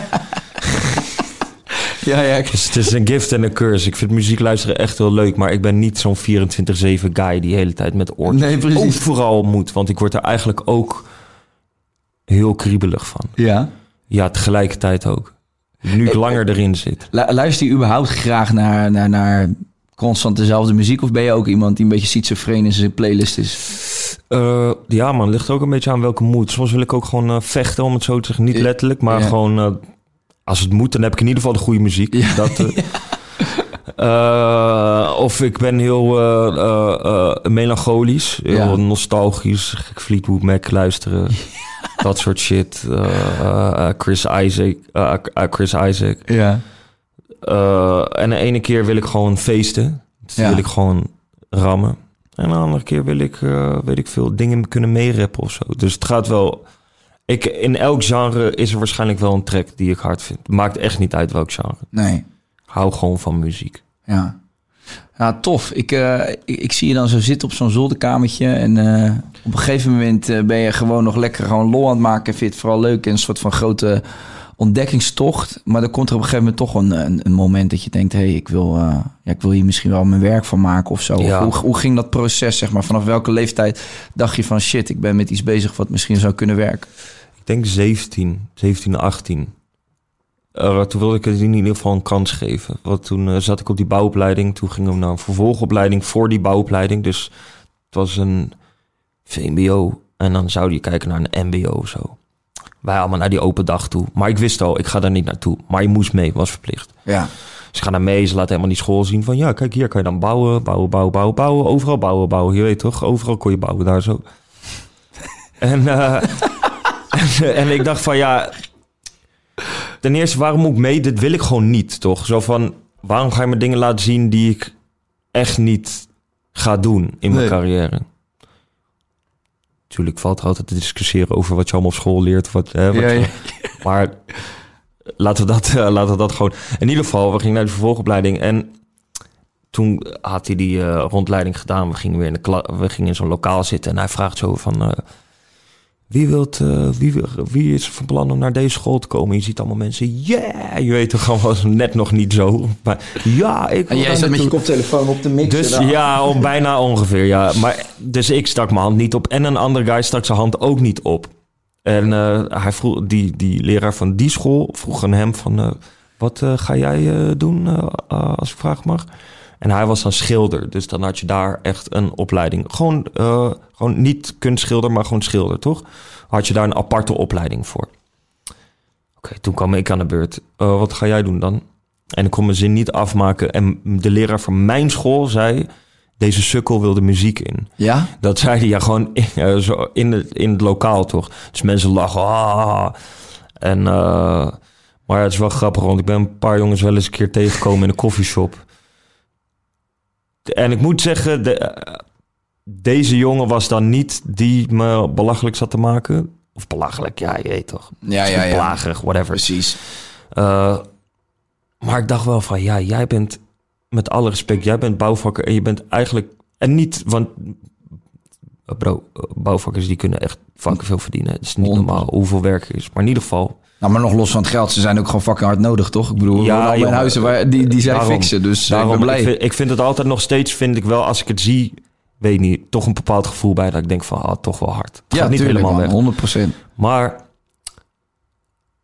ja, ja. ik- Dus het is een gift en een curse. Ik vind muziek luisteren echt heel leuk. Maar ik ben niet zo'n 24-7 guy die de hele tijd met oortjes Nee, precies. overal moet. Want ik word er eigenlijk ook heel kriebelig van. ja. Ja, tegelijkertijd ook. Nu ik langer erin zit. Lu- Luister je überhaupt graag naar, naar, naar constant dezelfde muziek? Of ben je ook iemand die een beetje schizofreen in zijn playlist is? Eh, ja, man, ligt ook een beetje aan welke moed. Soms wil ik ook gewoon eh, vechten, om het zo te zeggen. Niet letterlijk, maar Ja. gewoon... eh, als het moet, dan heb ik in ieder geval de goede muziek. Ja. Dat, of ik ben heel melancholisch, heel nostalgisch. Ik Fleetwood Mac luisteren. Dat soort shit. Chris Isaac. Chris Isaac. Ja. Eh, en de ene keer wil ik gewoon feesten. Dus Ja. wil ik gewoon rammen. En de andere keer wil ik, eh, weet ik veel, dingen kunnen meereppen of zo. Dus het gaat wel... Ik, in elk genre is er waarschijnlijk wel een track die ik hard vind. Maakt echt niet uit welk genre. Nee. Hou gewoon van muziek. Ja. Ja, tof. Ik, eh, ik, ik zie je dan zo zitten op zo'n zolderkamertje. En op een gegeven moment ben je gewoon nog lekker gewoon lol aan het maken. Vind je het vooral leuk en een soort van grote ontdekkingstocht. Maar dan komt er op een gegeven moment toch een, een, een moment dat je denkt... hé, hey, ik, wil, eh, ja, ik wil hier misschien wel mijn werk van maken of zo. Ja. Hoe, hoe ging dat proces, zeg maar? Vanaf welke leeftijd dacht je van... shit, ik ben met iets bezig wat misschien zou kunnen werken? Ik denk 17, 17, 18. Eh, toen wilde ik het in ieder geval een kans geven. Want toen eh, zat ik op die bouwopleiding. Toen gingen we naar een vervolgopleiding voor die bouwopleiding. Dus het was een VMBO. En dan zou je kijken naar een MBO of zo. Wij allemaal naar die open dag toe. Maar ik wist al, ik ga daar niet naartoe. Maar je moest mee, was verplicht. Ja. Dus ik ga naar mee, ze laten helemaal die school zien van... ja, kijk, hier kan je dan bouwen, bouwen, bouwen, bouwen, bouwen. Overal bouwen, bouwen. Je weet toch, overal kon je bouwen daar zo. en, eh, en, en ik dacht van, ja... Ten eerste, waarom moet ik mee? Dit wil ik gewoon niet, toch? Zo van, waarom ga je me dingen laten zien... die ik echt niet ga doen in mijn Nee. carrière? Natuurlijk valt er altijd te discussiëren over wat je allemaal op school leert. Wat, hè, wat Ja, je- ja. maar laten we, dat, eh, laten we dat gewoon... In ieder geval, we gingen naar de vervolgopleiding. En toen had hij die eh, rondleiding gedaan. We gingen weer in, de we gingen in zo'n lokaal zitten. En hij vraagt zo van... wie, wilt, eh, wie, wie is van plan om naar deze school te komen? Je ziet allemaal mensen... Yeah! Je weet toch gewoon net nog niet zo. Maar ja, ik En jij met je koptelefoon op de mixer. Dus dan. ja, om, bijna ongeveer, ja. Maar, dus ik stak mijn hand niet op. En een andere guy stak zijn hand ook niet op. En eh, hij vroeg, die, die leraar van die school vroeg aan hem van... eh, wat ga jij doen, als ik vragen mag? En hij was dan schilder. Dus dan had je daar echt een opleiding. Gewoon, eh, gewoon niet kunstschilder, maar gewoon schilder, toch? Had je daar een aparte opleiding voor. Oké, toen kwam ik aan de beurt. Eh, wat ga jij doen dan? En ik kon mijn zin niet afmaken. En de leraar van mijn school zei... Deze sukkel wil de muziek in. Ja? Dat zei hij ja gewoon in, eh, zo in, het, in het lokaal toch. Dus mensen lachen. Ah. En, maar ja, het is wel grappig, want ik ben een paar jongens wel eens een keer tegengekomen in een koffieshop. En ik moet zeggen, de, eh, deze jongen was dan niet die me belachelijk zat te maken. Of belachelijk, ja, je weet toch. Ja, ja, ja. Plagerig, whatever. Precies. Eh, maar ik dacht wel van, ja, jij bent, met alle respect, jij bent bouwvakker en je bent eigenlijk, en niet, want bro, eh, bouwvakkers die kunnen echt fucking veel verdienen. Het is niet 100%. normaal hoeveel werk er is. Maar in ieder geval, Nou, maar nog los van het geld, ze zijn ook gewoon fucking hard nodig, toch? Ik bedoel, Ja, in jongen, huizen waar, die, die zij daarom- fixen, dus daarom, ik ben blij. Ik, vind, ik vind het altijd nog steeds, vind ik wel, als ik het zie, weet niet, toch een bepaald gevoel bij dat ik denk van, ah, toch wel hard. Het ja, gaat niet tuurlijk, helemaal man, weg. 100%. Maar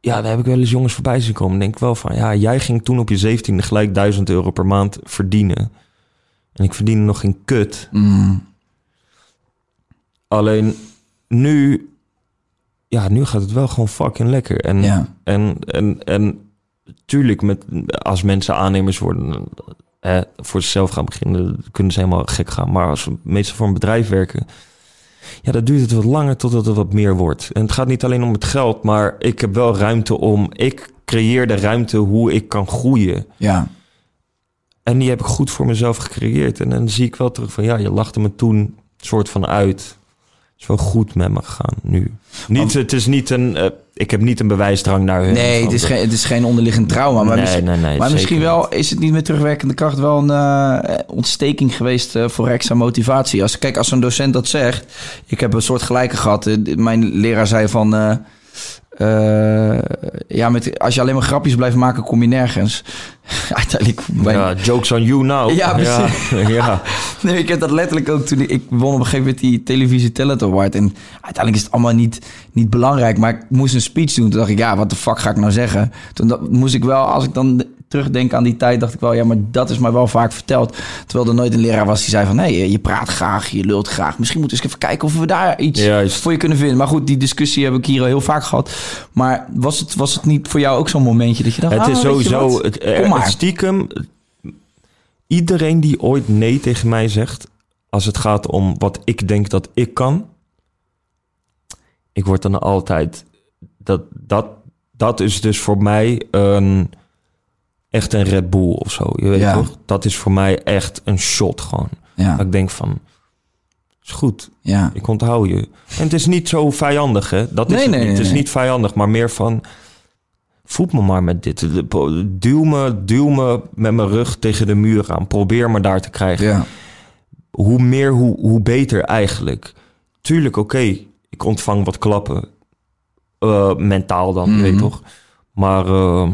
ja, daar heb ik wel eens jongens voorbij zien komen. Denk ik wel van, ja, jij ging toen op je 17e gelijk 1000 euro per maand verdienen. En ik verdiende nog geen kut. Mm, Alleen nu, ja, nu gaat het wel gewoon fucking lekker. En, Ja. en, en, en tuurlijk, met, als mensen aannemers worden, eh, voor zichzelf gaan beginnen, kunnen ze helemaal gek gaan. Maar als we meestal voor een bedrijf werken, ja, dan duurt het wat langer totdat het wat meer wordt. En het gaat niet alleen om het geld, maar ik heb wel ruimte om. Ik creëer de ruimte hoe ik kan groeien. Ja. En die heb ik goed voor mezelf gecreëerd. En dan zie ik wel terug van ja, je lachte me toen soort van uit. Is wel goed met me gegaan nu. Niet, het is niet een. eh, ik heb niet een bewijsdrang naar hun. Nee, het is, geen, het is geen onderliggend trauma. Maar, Nee, misschien, nee, nee, maar misschien wel is het niet met terugwerkende kracht wel een eh, ontsteking geweest eh, voor extra motivatie. Als, kijk, als een docent dat zegt, ik heb een soort gelijke gehad. Eh, mijn leraar zei van. ja, met, als je alleen maar grapjes blijft maken, kom je nergens. Uiteindelijk. Ja, jokes on you now. Ja, ja, ja. Nee, ik heb dat letterlijk ook toen ik, ik won op een gegeven moment die televisie Talent Award. En uiteindelijk is het allemaal niet, niet belangrijk. Maar ik moest een speech doen. Toen dacht ik, ja, wat de fuck ga ik nou zeggen? Toen dat, moest ik wel, als ik dan terugdenk aan die tijd, dacht ik wel, ja, maar dat is mij wel vaak verteld. Terwijl er nooit een leraar was die zei van, nee, je praat graag, je lult graag. Misschien moeten we eens even kijken of we daar iets Juist. voor je kunnen vinden. Maar goed, die discussie heb ik hier al heel vaak gehad. Maar was het, was het niet voor jou ook zo'n momentje dat je dacht, Het is ah, sowieso. Het, er- Stiekem. Iedereen die ooit nee tegen mij zegt. Als het gaat om wat ik denk dat ik kan. Ik word dan altijd. Dat, dat, dat is dus voor mij een. Echt een Red Bull of zo. Je weet Ja. toch? Dat is voor mij echt een shot gewoon. Ja, Dat ik denk van. Is goed. ja. Ik onthoud je. En het is niet zo vijandig, hè? Dat is Nee, het nee, niet. nee, Het is niet vijandig, maar meer van... Voed me maar met dit. Duw me, duw me met mijn rug tegen de muur aan. Probeer me daar te krijgen. ja. Hoe meer, hoe, hoe beter eigenlijk. Tuurlijk, oké. ik ontvang wat klappen. Eh, mentaal dan, je weet Mhm. toch? Maar, eh,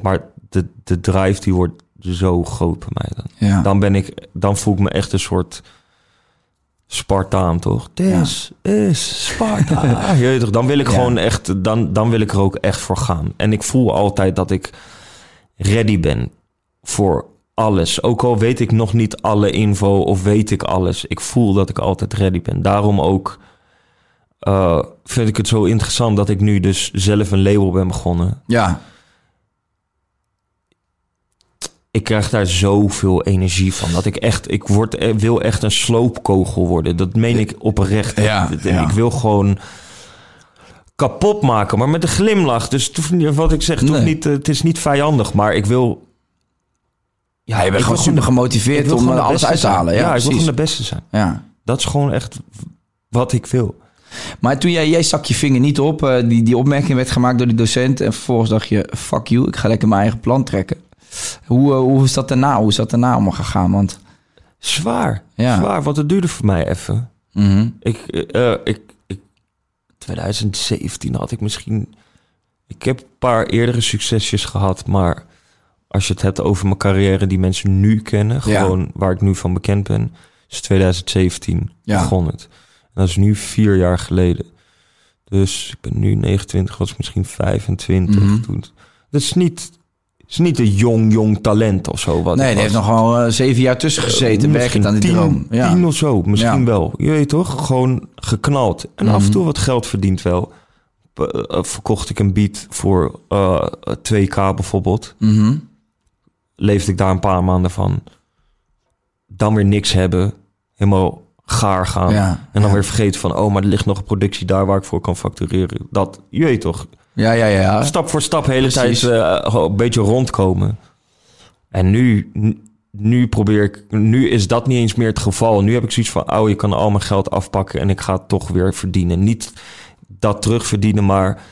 maar de, de drive die wordt zo groot bij mij dan. ja. Dan ben ik, dan voel ik me echt een soort Spartaan, toch? This is Sparta. Je weet toch, dan wil ik Ja. gewoon echt, dan, dan wil ik er ook echt voor gaan. En ik voel altijd dat ik ready ben voor alles. Ook al weet ik nog niet alle info of weet ik alles. Ik voel dat ik altijd ready ben. Daarom ook eh, vind ik het zo interessant dat ik nu dus zelf een label ben begonnen. ja. Ik krijg daar zoveel energie van. Dat ik echt, ik word, eh, wil echt een sloopkogel worden. Dat meen ik oprecht. Ja, ik, ja. ik wil gewoon kapot maken, maar met een glimlach. Dus wat ik zeg, Nee. niet, eh, het is niet vijandig, maar ik wil... Ja, je bent gewoon super gemotiveerd om de alles uit te halen. Ja, Ja, ik wil gewoon de beste zijn. Ja. Dat is gewoon echt wat ik wil. Maar toen jij, jij stak je vinger niet op, eh, die, die opmerking werd gemaakt door die docent. En vervolgens dacht je, fuck you, ik ga lekker mijn eigen plan trekken. Hoe, eh, hoe is dat daarna? Hoe is dat daarna allemaal gegaan? Want, Zwaar, Ja. zwaar, want het duurde voor mij even. mhm. Ik, ik, ik, 2017 had ik misschien. Ik heb een paar eerdere succesjes gehad, maar als je het hebt over mijn carrière die mensen nu kennen, Ja. gewoon waar ik nu van bekend ben, is 2017 Ja. begon het. En dat is nu vier jaar geleden. Dus ik ben nu 29, was misschien 25 Mhm. toen. Dat is niet, is niet een jong, jong talent of zo. Wat Nee, die heeft was. nog al eh, zeven jaar tussen gezeten, Eh, werkend aan die tien, droom. Ja. Tien of zo, misschien Ja. wel. Je weet toch? Gewoon geknald. En af en toe wat geld verdiend wel. Eh, verkocht ik een beat voor eh 2k bijvoorbeeld. Mhm. Leefde ik daar een paar maanden van. Dan weer niks hebben. Helemaal gaar gaan. Ja, En dan weer vergeten van... oh, maar er ligt nog een productie daar waar ik voor kan factureren. Dat, je weet toch? Ja, ja, ja. Stap voor stap hele Precies. tijd gewoon een beetje rondkomen. En nu, nu- probeer ik, nu is dat niet eens meer het geval. Nu heb ik zoiets van, oh, je kan al mijn geld afpakken en ik ga het toch weer verdienen. Niet dat terugverdienen, maar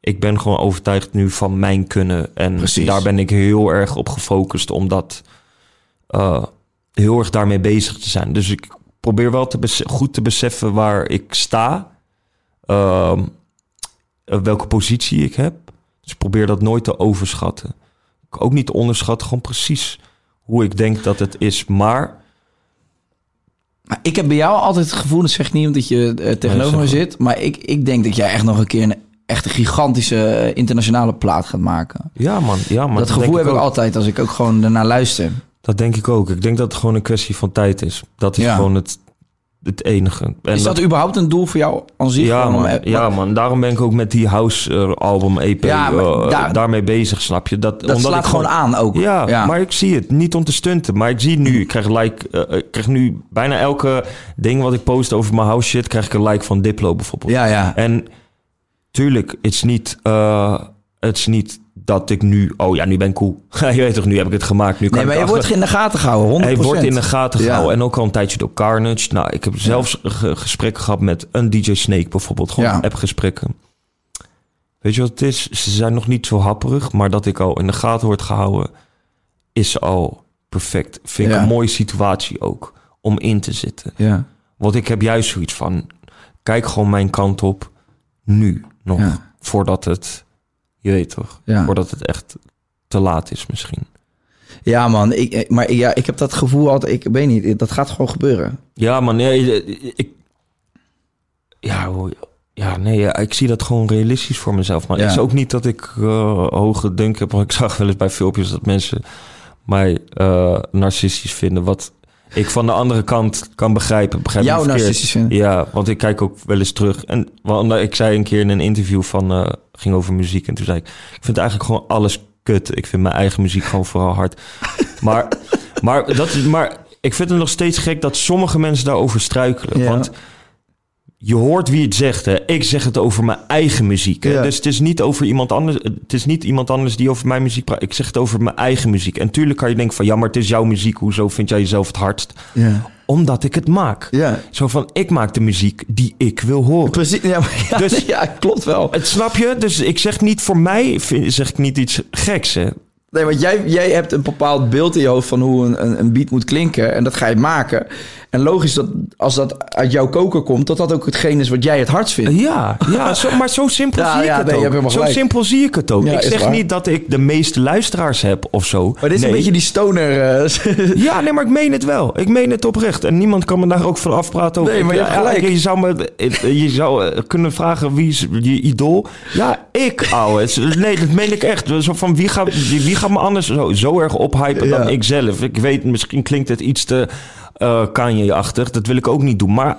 ik ben gewoon overtuigd nu van mijn kunnen. En Precies. daar ben ik heel erg op gefocust om dat eh, heel erg daarmee bezig te zijn. Dus ik probeer wel te goed te beseffen waar ik sta. Ehm, eh, welke positie ik heb. Dus ik probeer dat nooit te overschatten. Ik ook niet te onderschatten, gewoon precies hoe ik denk dat het is. Maar Maar ik heb bij jou altijd het gevoel, dat zeg ik niet omdat je eh, tegenover Nee, me zit. Maar ik, ik denk dat jij echt nog een keer een echt een gigantische eh, internationale plaat gaat maken. ja, man. Ja, man dat gevoel heb ik ook. altijd als ik ook gewoon ernaar luister. Dat denk ik ook. Ik denk dat het gewoon een kwestie van tijd is. Dat is Ja. gewoon het, het enige. En is dat, überhaupt een doel voor jou aan zich? Ja man, ja, man. Daarom ben ik ook met die house eh, album EP Ja, eh, daar- daarmee bezig, snap je? Dat, Dat slaat ik gewoon aan ook. Ja, Ja. maar ik zie het. Niet om te stunten. Maar ik zie nu, ik krijg, like, eh, ik krijg nu bijna elke ding wat ik post over mijn house shit... krijg ik een like van Diplo bijvoorbeeld. Ja, ja. En tuurlijk, het is niet, eh, het is niet dat ik nu... Oh ja, nu ben ik cool. je weet toch, nu heb ik het gemaakt. Nu kan Nee, maar je achter- wordt in de gaten gehouden, 100%. Hij wordt in de gaten Ja. gehouden. En ook al een tijdje door Carnage. Nou, ik heb zelfs ge- gesprekken gehad met een DJ Snake bijvoorbeeld. Gewoon Ja. appgesprekken. Weet je wat het is? Ze zijn nog niet zo happerig. Maar dat ik al in de gaten word gehouden... is al perfect. Vind ik een mooie situatie ook. Om in te zitten. Ja. Want ik heb juist zoiets van... Kijk gewoon mijn kant op. Nu nog. Voordat het... Je weet toch? Ja. Voordat het echt te laat is misschien. Ja, man. Ik, maar ja, ik heb dat gevoel altijd... Ik weet niet, dat gaat gewoon gebeuren. Ja, man, nee, ik. Ja, ja, nee, ja, ik zie dat gewoon realistisch voor mezelf. Maar Ja. het is ook niet dat ik eh, hoge dunk heb. Want ik zag wel eens bij filmpjes dat mensen mij eh, narcistisch vinden. Wat ik van de andere kant kan begrijpen. Begrijp me Jou niet verkeerd. narcistisch vinden? Ja, want ik kijk ook wel eens terug. En want ik zei een keer in een interview van eh, ging over muziek. En toen zei ik, ik vind eigenlijk gewoon alles kut. Ik vind mijn eigen muziek gewoon vooral hard. Maar, maar, dat, maar ik vind het nog steeds gek dat sommige mensen daarover struikelen. Ja. Want je hoort wie het zegt. Hè. Ik zeg het over mijn eigen muziek. Hè. Ja. Dus het is niet over iemand anders. Het is niet iemand anders die over mijn muziek praat. Ik zeg het over mijn eigen muziek. En tuurlijk kan je denken van ja, maar het is jouw muziek. Hoezo vind jij jezelf het hardst? Ja. Omdat ik het maak. Ja. Zo van ik maak de muziek die ik wil horen. Precies, ja, Dus- ja, klopt wel. Het snap je? Dus ik zeg niet voor mij vind, zeg ik niet iets geks. Hè. Nee, want jij, jij hebt een bepaald beeld in je hoofd van hoe een, een, een beat moet klinken. En dat ga je maken. En logisch dat als dat uit jouw koker komt, dat dat ook hetgeen is wat jij het hardst vindt. Ja, ja zo, maar zo simpel Ja, zie ik ja, het nee, ook. Zo gelijk. simpel zie ik het ook. Ja, ik zeg waar. niet dat ik de meeste luisteraars heb of zo. Maar dit is Nee. een beetje die stoner. eh, Ja, nee, maar ik meen het wel. Ik meen het oprecht. En niemand kan me daar ook van afpraten. Nee, maar je gelijk. Je zou, me, je zou eh, kunnen vragen wie is je idool? Ja, ik, ouwe. Nee, dat meen ik echt. Zo van, wie, gaat, wie, gaat me anders zo, zo erg ophypen dan ik zelf? Ik weet, misschien klinkt het iets te eh Kanye-achtig. Dat wil ik ook niet doen. Maar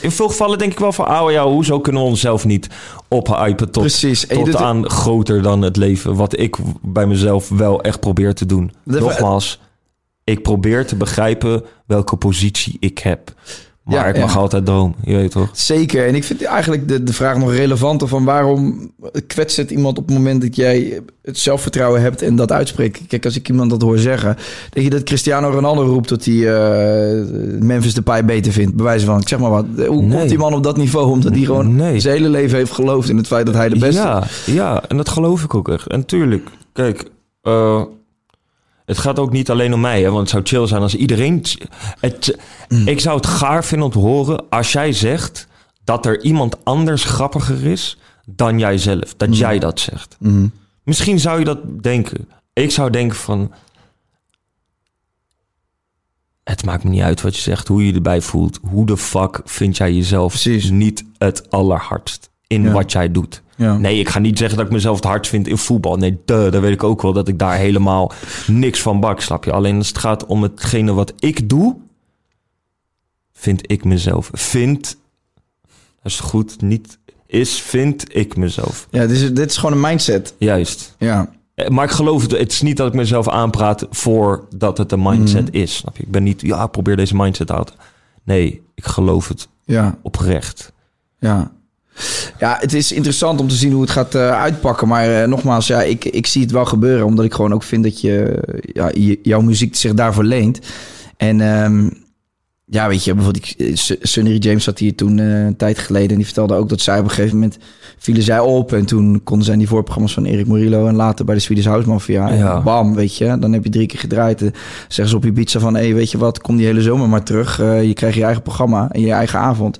in veel gevallen denk ik wel van... ouwe, ja, hoezo kunnen we onszelf niet ophypen tot, Precies. Tot aan groter dan het leven? Wat ik bij mezelf wel echt probeer te doen. Nogmaals, ik probeer te begrijpen welke positie ik heb. Maar Ja, ik mag ja. altijd dromen, je weet toch? Zeker. En ik vind eigenlijk de, de vraag nog relevanter van waarom kwetst het iemand op het moment dat jij het zelfvertrouwen hebt en dat uitspreekt. Kijk, als ik iemand dat hoor zeggen, denk je dat Cristiano Ronaldo roept dat hij eh, Memphis Depay beter vindt. Bewijzen van, ik zeg maar wat. Hoe Nee. komt die man op dat niveau? Omdat hij gewoon Nee. zijn hele leven heeft geloofd in het feit dat hij de beste Ja, ja, en dat geloof ik ook echt. En tuurlijk, kijk, eh, het gaat ook niet alleen om mij, hè, want het zou chill zijn als iedereen. Het, Mm. Ik zou het gaar vinden om te horen als jij zegt dat er iemand anders grappiger is dan jijzelf. Dat Mm. jij dat zegt. Misschien zou je dat denken. Ik zou denken van. Het maakt me niet uit wat je zegt, hoe je je erbij voelt. Hoe de fuck vind jij jezelf Precies. niet het allerhardst in Ja. wat jij doet? Ja. Nee, ik ga niet zeggen dat ik mezelf het hardst vind in voetbal. Nee, duh, dan weet ik ook wel dat ik daar helemaal niks van bak, snap je? Alleen als het gaat om hetgene wat ik doe, vind ik mezelf. Vind, dat is goed, niet is, vind ik mezelf. Ja, dit is, dit is gewoon een mindset. Juist. Ja. Eh, Maar ik geloof het, het is niet dat ik mezelf aanpraat voordat het een mindset Mhm. is. Snap je? Ik ben niet, ja, probeer deze mindset uit. Nee, ik geloof het Ja. oprecht. Ja. Ja, het is interessant om te zien hoe het gaat eh, uitpakken. Maar eh, nogmaals, ja, ik, ik zie het wel gebeuren. Omdat ik gewoon ook vind dat je, ja, je- jouw muziek zich daarvoor leent. En ehm, ja, weet je, bijvoorbeeld ik, eh, Su- Sunny James zat hier toen een tijd geleden. En die vertelde ook dat zij op een gegeven moment vielen zij op. En toen konden zij die voorprogramma's van Erik Morillo. En later bij de Swedish House Mafia. Ja. bam, weet je. Dan heb je drie keer gedraaid. En zeggen ze op je pizza van... Hé, weet je wat, kom die hele zomer maar terug. Je krijgt je eigen programma en je eigen avond.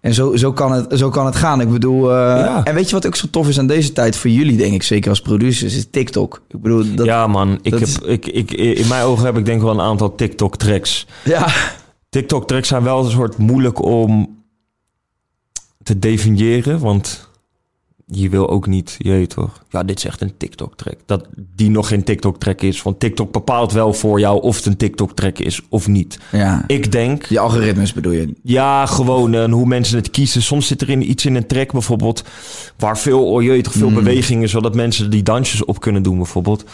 En zo, zo, kan het, zo kan het gaan. Ik bedoel, eh, Ja. en weet je wat ook zo tof is aan deze tijd voor jullie, denk ik, zeker als producers, is TikTok. Ik bedoel, dat, ja, man. Ik heb, is- ik, ik, in mijn ogen heb ik denk wel een aantal TikTok-tracks. ja, TikTok-tracks zijn wel een soort moeilijk om te definiëren, want je wil ook niet, je toch, ja, dit is echt een TikTok-track. Dat die nog geen TikTok-track is, want TikTok bepaalt wel voor jou of het een TikTok-track is of niet. ja. Ik denk, Die algoritmes bedoel je? ja, gewoon en hoe mensen het kiezen. Soms zit er in iets in een track bijvoorbeeld waar veel, oh je toch, veel beweging is, zodat mensen die dansjes op kunnen doen bijvoorbeeld.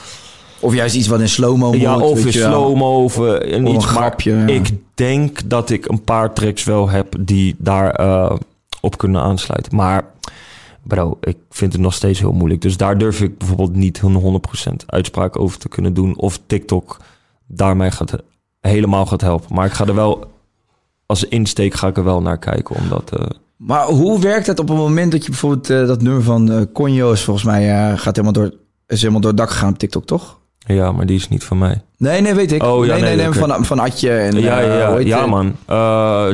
Of juist iets wat in slow-mo moet. Ja, of in je slow-mo of eh, Of een iets. Maar grapje, ja. ik denk dat ik een paar tracks wel heb die daar eh, op kunnen aansluiten. Maar bro, ik vind het nog steeds heel moeilijk. Dus daar durf ik bijvoorbeeld niet een 100% uitspraak over te kunnen doen. Of TikTok daarmee gaat, helemaal gaat helpen. Maar ik ga er wel, als insteek ga ik er wel naar kijken. Omdat, eh, Maar hoe werkt het op het moment dat je bijvoorbeeld eh, dat nummer van Conjo is volgens mij gaat helemaal door, is helemaal door het dak gegaan op TikTok, toch? ja, maar die is niet van mij. Nee, nee, weet ik. Oh, ja, nee, nee, nee, van, van Atje en ja, ja, ja, ja man.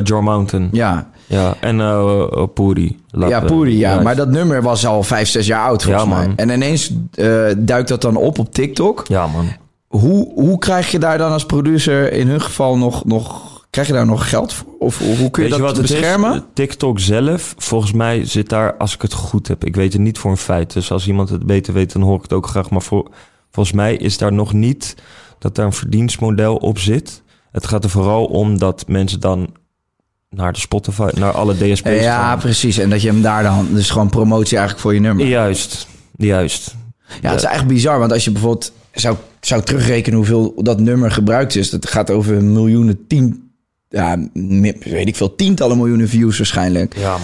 Jor Mountain. Ja, Ja, en eh Puri. Laat- ja, Poeri, ja. ja. Maar dat nummer was al vijf, zes jaar oud volgens Ja, mij. En ineens eh, duikt dat dan op op TikTok. Ja, man. Hoe, hoe krijg je daar dan als producer in hun geval nog, nog krijg je daar nog geld voor? Of hoe kun je dat wat beschermen? Is? TikTok zelf, volgens mij zit daar, als ik het goed heb, ik weet het niet voor een feit. Dus als iemand het beter weet, dan hoor ik het ook graag. Maar voor, volgens mij is daar nog niet dat daar een verdienstmodel op zit. Het gaat er vooral om dat mensen dan naar de Spotify, naar alle DSP's ja, gaan. precies. En dat je hem daar dan, dus gewoon promotie eigenlijk voor je nummer. Ja, Juist, juist. het is eigenlijk bizar. Want als je bijvoorbeeld zou, zou terugrekenen hoeveel dat nummer gebruikt is. Dat gaat over miljoenen, tien, ja, weet ik veel, tientallen miljoenen views waarschijnlijk. Ja, man.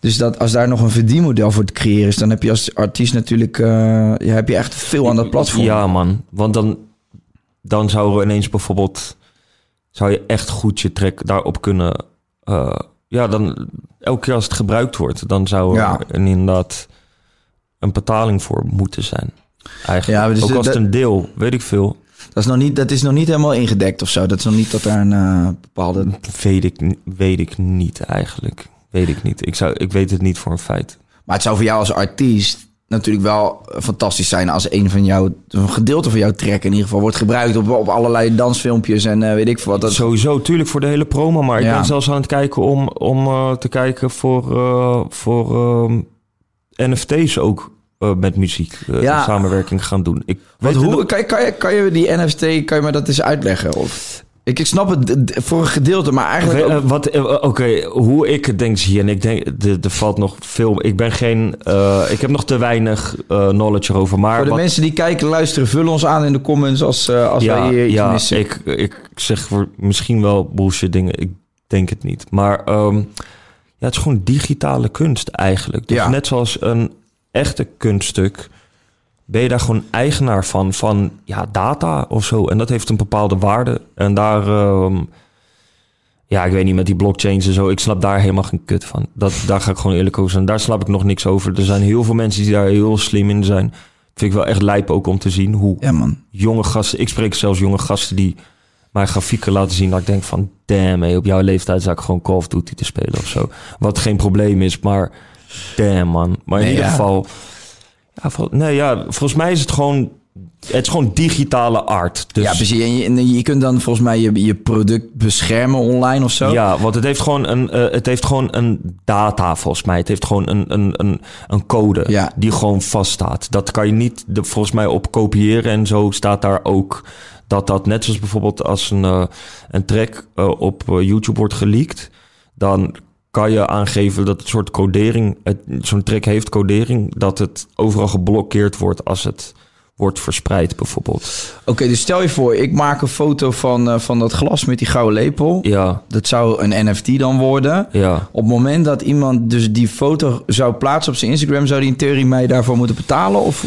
Dus dat als daar nog een verdienmodel voor te creëren is, dan heb je als artiest natuurlijk, eh, ja, heb je echt veel aan dat platform. Ja, man. Want dan, dan zou er ineens bijvoorbeeld... zou je echt goed je track daarop kunnen... eh, ja, dan elke keer als het gebruikt wordt... dan zou er Ja. een, inderdaad een betaling voor moeten zijn. Eigenlijk. Ja, dus Ook als het een deel, weet ik veel. Dat, is nog niet, dat is nog niet helemaal ingedekt of zo. Dat is nog niet dat daar een eh, bepaalde... Weet ik, weet ik niet eigenlijk. Weet ik niet. Ik, zou, ik weet het niet voor een feit. Maar het zou voor jou als artiest natuurlijk wel fantastisch zijn als een van jouw, een gedeelte van jouw track in ieder geval wordt gebruikt op, op allerlei dansfilmpjes en eh, weet ik veel wat. Dat, Sowieso, tuurlijk voor de hele promo. Maar ik Ja. ben zelfs aan het kijken om, om eh, te kijken voor, eh, voor NFT's ook met muziek Ja. samenwerking gaan doen. Ik wat, hoe, nog- kan, je, kan, je, kan je die NFT, kan je me dat eens uitleggen? Of, ik, ik snap het voor een gedeelte, maar eigenlijk ook- eh, wat, eh, Oké, hoe ik het denk zie, en ik denk, er valt nog veel. Ik ben geen, eh, ik heb nog te weinig knowledge erover. Maar voor de wat- mensen die kijken, luisteren, vullen ons aan in de comments als, als wij hier iets ja, missen. ik, ik zeg voor misschien wel bullshit dingen. Ik denk het niet. Maar ehm, ja, het is gewoon digitale kunst eigenlijk. Dus Ja. net zoals een echte kunststuk ben je daar gewoon eigenaar van, van ja, data of zo. En dat heeft een bepaalde waarde. En daar, ehm, ja, ik weet niet, met die blockchains en zo, ik snap daar helemaal geen kut van. Dat, daar ga ik gewoon eerlijk over zijn. Daar snap ik nog niks over. Er zijn heel veel mensen die daar heel slim in zijn. Vind ik wel echt lijp ook om te zien hoe Ja man. jonge gasten, ik spreek zelfs jonge gasten die mij grafieken laten zien. Dat ik denk van, damn, hey, op jouw leeftijd zou ik gewoon Call of Duty te spelen of zo. Wat geen probleem is, maar damn man. Maar in Nee, ieder ja. geval, ja, vol- nee, ja, volgens mij is het gewoon, het is gewoon digitale art. Dus, ja, precies. En je, en je kunt dan volgens mij je, je product beschermen online of zo. Ja, want het heeft gewoon een, eh, het heeft gewoon een data volgens mij. Het heeft gewoon een, een, een, een code Ja. die gewoon vaststaat. Dat kan je niet de, volgens mij op kopiëren en zo staat daar ook dat dat net zoals bijvoorbeeld als een, eh, een track eh, op YouTube wordt geleakt, dan kan je aangeven dat het soort codering, het- zo'n track heeft codering, dat het overal geblokkeerd wordt als het wordt verspreid bijvoorbeeld. Oké, dus stel je voor, ik maak een foto van, eh, van dat glas met die gouden lepel. Ja, Dat zou een NFT dan worden. ja. Op het moment dat iemand dus die foto zou plaatsen op zijn Instagram, zou die in theorie mij daarvoor moeten betalen? Of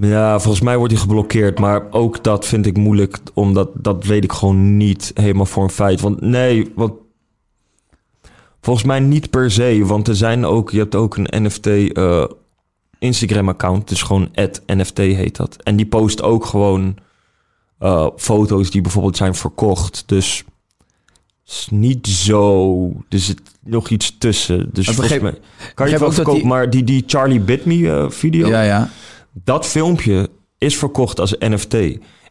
Ja, volgens mij wordt hij geblokkeerd. Maar ook dat vind ik moeilijk, omdat dat weet ik gewoon niet helemaal voor een feit. Want nee, want volgens mij niet per se. Want er zijn ook, je hebt ook een NFT eh, Instagram-account. Dus gewoon NFT heet dat. En die post ook gewoon eh, foto's die bijvoorbeeld zijn verkocht. Dus het is niet zo. Er zit nog iets tussen. Dus volgens begreep- mij kan je het wel verkopen. die- Maar die, die Charlie Bit Me eh, video ja, ja. dat filmpje is verkocht als NFT.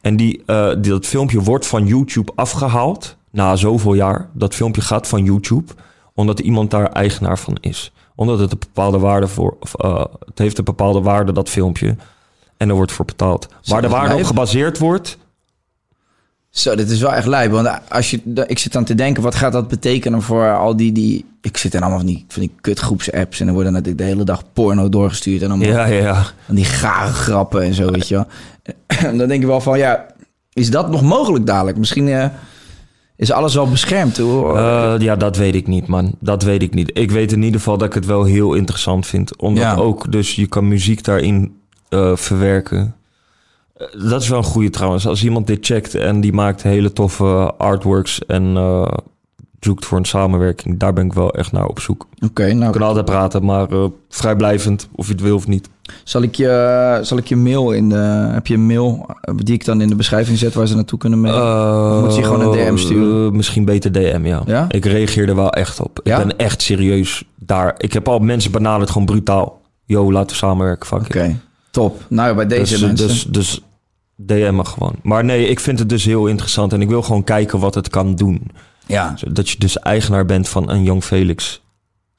En die, die, dat filmpje wordt van YouTube afgehaald na zoveel jaar. Dat filmpje gaat van YouTube, omdat iemand daar eigenaar van is. Omdat het een bepaalde waarde voor. Of, eh, het heeft een bepaalde waarde, dat filmpje. En er wordt voor betaald. Waar de waarde op gebaseerd wordt. Zo, dit is wel echt lijp. Want als je, ik zit aan te denken, wat gaat dat betekenen voor al die... die ik zit in allemaal van die, van die kutgroeps-apps... en dan worden natuurlijk de hele dag porno doorgestuurd... en allemaal Ja, ja, ja. van die gare grappen en zo, weet je wel. Dan denk je wel van, ja, is dat nog mogelijk dadelijk? Misschien, eh, Is alles wel beschermd? Hoor? Eh, ja, dat weet ik niet, man. Dat weet ik niet. Ik weet in ieder geval dat ik het wel heel interessant vind. Omdat Ja. ook, dus je kan muziek daarin eh, verwerken. Eh, dat is wel een goede trouwens. Als iemand dit checkt en die maakt hele toffe artworks en zoekt voor een samenwerking, daar ben ik wel echt naar op zoek. Oké, We nou kunnen altijd praten, maar vrijblijvend, of je het wil of niet. Zal ik, je, zal ik je mail in de... Heb je een mail eh, die ik dan in de beschrijving zet waar ze naartoe kunnen mailen? Eh, moet je gewoon een DM sturen? eh, misschien beter DM, ja. Ja? Ik reageer er wel echt op. Ja? Ik ben echt serieus daar. Ik heb al mensen benaderd gewoon brutaal. Yo, laten we samenwerken, Oké, top. Nou, bij deze Dus, mensen. dus, dus DM me gewoon. Maar nee, ik vind het dus heel interessant. En ik wil gewoon kijken wat het kan doen. ja. Dat je dus eigenaar bent van een Young Felix